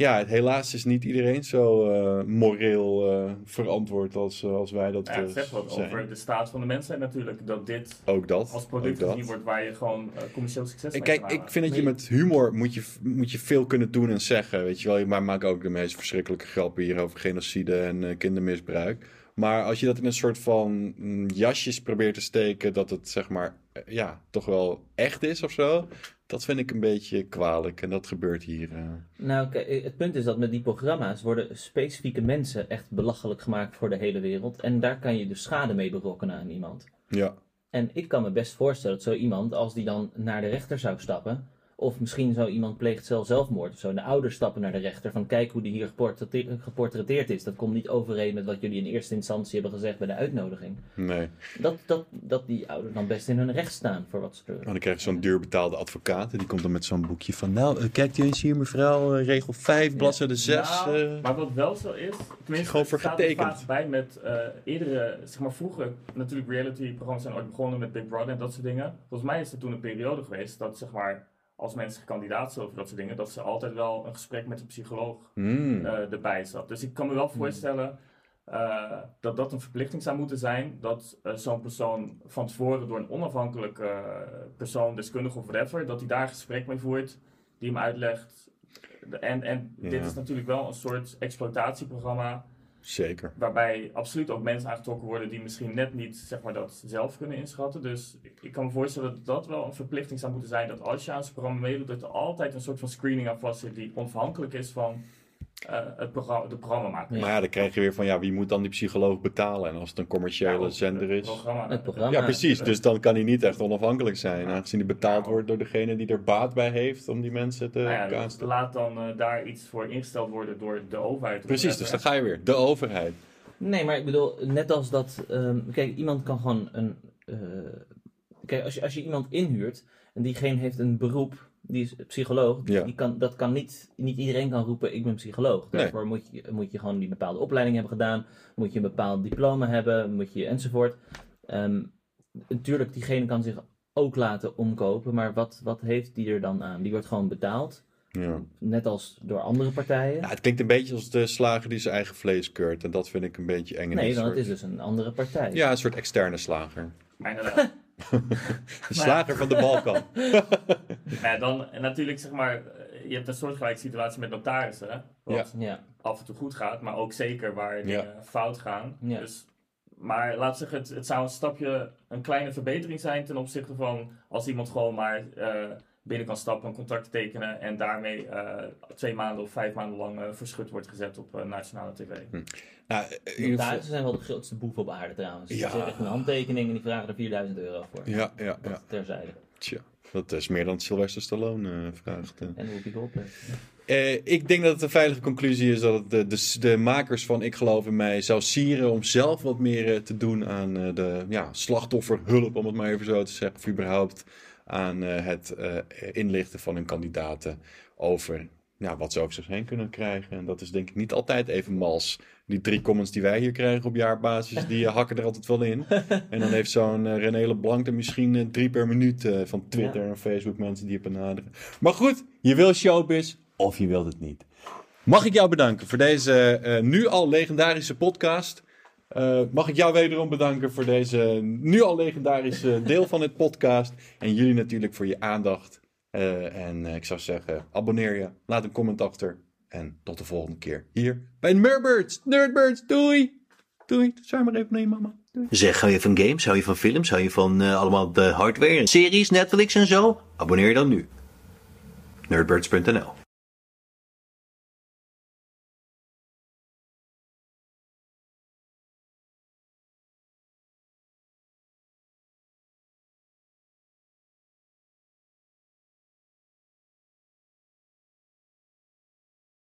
ja, het- helaas is niet iedereen zo eh, moreel eh, verantwoord als, eh, als wij dat Ja, het zegt wat zijn. over de staat van de mensheid natuurlijk. Dat dit Ook dat. als product gezien wordt waar je gewoon commercieel succes En mee kijk, ik vind dat je met humor moet je, moet je veel kunnen doen en zeggen. Weet je wel, maar maak ook de meest verschrikkelijke grappen hier over genocide en kindermisbruik. Maar als je dat in een soort van mm, jasjes probeert te steken, dat het zeg maar, ja, toch wel echt is of zo. Dat vind ik een beetje kwalijk en dat gebeurt hier. eh. Nou, kijk, het punt is dat met die programma's worden specifieke mensen echt belachelijk gemaakt voor de hele wereld. En daar kan je dus schade mee berokkenen aan iemand. Ja, En ik kan me best voorstellen dat zo iemand, als die dan naar de rechter zou stappen, of misschien zo iemand pleegt zelf zelfmoord of zo, en de ouders stappen naar de rechter van kijk hoe die hier geportretteerd is. Dat komt niet overeen met wat jullie in eerste instantie hebben gezegd bij de uitnodiging. nee. Dat, dat, dat die ouders dan best in hun recht staan voor wat ze doen. Oh, dan krijg je zo'n duur betaalde advocaat. en Die komt dan met zo'n boekje van... Nou, eh, kijkt u eens hier mevrouw, eh, regel 5, bladzijde 6. Nou, eh. maar wat wel zo is, tenminste, Gewoon voor er getekend. bij met eh, eerdere, zeg maar vroeger, natuurlijk reality-programma's zijn ooit begonnen met Big Brother en dat soort dingen. Volgens mij is er toen een periode geweest dat, zeg maar, als mensen kandidaat zijn of dat soort dingen, dat ze altijd wel een gesprek met een psycholoog Hmm. eh, erbij zat. Dus ik kan me wel voorstellen eh, dat dat een verplichting zou moeten zijn. Dat eh, zo'n persoon van tevoren door een onafhankelijke persoon, deskundige of whatever, dat hij daar een gesprek mee voert, die hem uitlegt. En, en dit is natuurlijk wel een soort exploitatieprogramma. Zeker. Waarbij absoluut ook mensen aangetrokken worden die misschien net niet zeg maar, dat zelf kunnen inschatten. Dus ik, ik kan me voorstellen dat dat wel een verplichting zou moeten zijn. Dat als je aan zo'n programma meedoet, dat er altijd een soort van screening aan vast zit die onafhankelijk is van eh, het programma, de programmamaker. Maar ja, dan krijg je weer van... Ja, wie moet dan die psycholoog betalen? En als het een commerciële Ja, zender is... Programma, Het programma. Ja, precies. Dus dan kan hij niet echt onafhankelijk zijn. Ja. Aangezien hij betaald Ja. wordt door degene die er baat bij heeft... om die mensen te Nou ja, casten. laat dan eh, daar iets voor ingesteld worden door de overheid. Precies, dus dan ga je weer. De overheid. Nee, maar ik bedoel, net als dat. ehm, kijk, iemand kan gewoon een. eh, kijk, als je, als je iemand inhuurt en diegene heeft een beroep, die is psycholoog, Ja. die kan, dat kan niet, niet iedereen kan roepen: ik ben psycholoog. Nee. Daarvoor moet, je, moet je gewoon die bepaalde opleiding hebben gedaan, moet je een bepaald diploma hebben, moet je enzovoort. Ehm, natuurlijk, diegene kan zich ook laten omkopen, maar wat, wat heeft die er dan aan? Die wordt gewoon betaald, Ja. net als door andere partijen. Ja, het klinkt een beetje als de slager die zijn eigen vlees keurt. En dat vind ik een beetje eng. nee, dan het is dus een andere partij. Ja, een soort externe slager. Inderdaad. De slager van de Balkan. Ja, dan natuurlijk zeg maar, je hebt een soortgelijke situatie met notarissen. Wat Ja. af en toe goed gaat, maar ook zeker waar dingen fout gaan. Ja. Dus, maar laat zeggen, het, het zou een stapje, een kleine verbetering zijn ten opzichte van als iemand gewoon maar eh, binnen kan stappen, een contract tekenen en daarmee eh, twee maanden of vijf maanden lang eh, verschut wordt gezet op eh, nationale tv. Nou, in ieder geval- Notarissen zijn wel de grootste boef op aarde trouwens. Ja. Ja. Ze echt een handtekening en die vragen er 4000 euro voor. ja, ja, ja. Dat terzijde. Tja, dat is meer dan Sylvester Stallone eh, vraagt. En Whoopi Goldberg. Eh, ik denk dat het een veilige conclusie is dat het de, de, de makers van Ik Geloof in Mij zou sieren om zelf wat meer te doen aan eh, de ja, slachtofferhulp, om het maar even zo te zeggen, of überhaupt aan eh, het eh, inlichten van hun kandidaten over ja, wat ze over zich heen kunnen krijgen. En dat is denk ik niet altijd even mals. Die drie comments die wij hier krijgen op jaarbasis, die eh, hakken er altijd wel in. En dan heeft zo'n eh, René Leblanc er misschien drie per minuut van Twitter en Facebook mensen die je benaderen. Maar goed, je wil showbiz of je wilt het niet. Mag ik jou bedanken voor deze nu al legendarische podcast. Eh, mag ik jou wederom bedanken voor deze nu al legendarische deel van het podcast. En jullie natuurlijk voor je aandacht. Eh, en eh, ik zou zeggen, abonneer je, laat een comment achter. En tot de volgende keer hier bij Nerdbirds. Nerdbirds, doei! Doei, zwaai maar even je mama. Doei. Zeg, hou je van games, hou je van films, hou je van allemaal de hardware series, Netflix en zo? Abonneer je dan nu. Nerdbirds.nl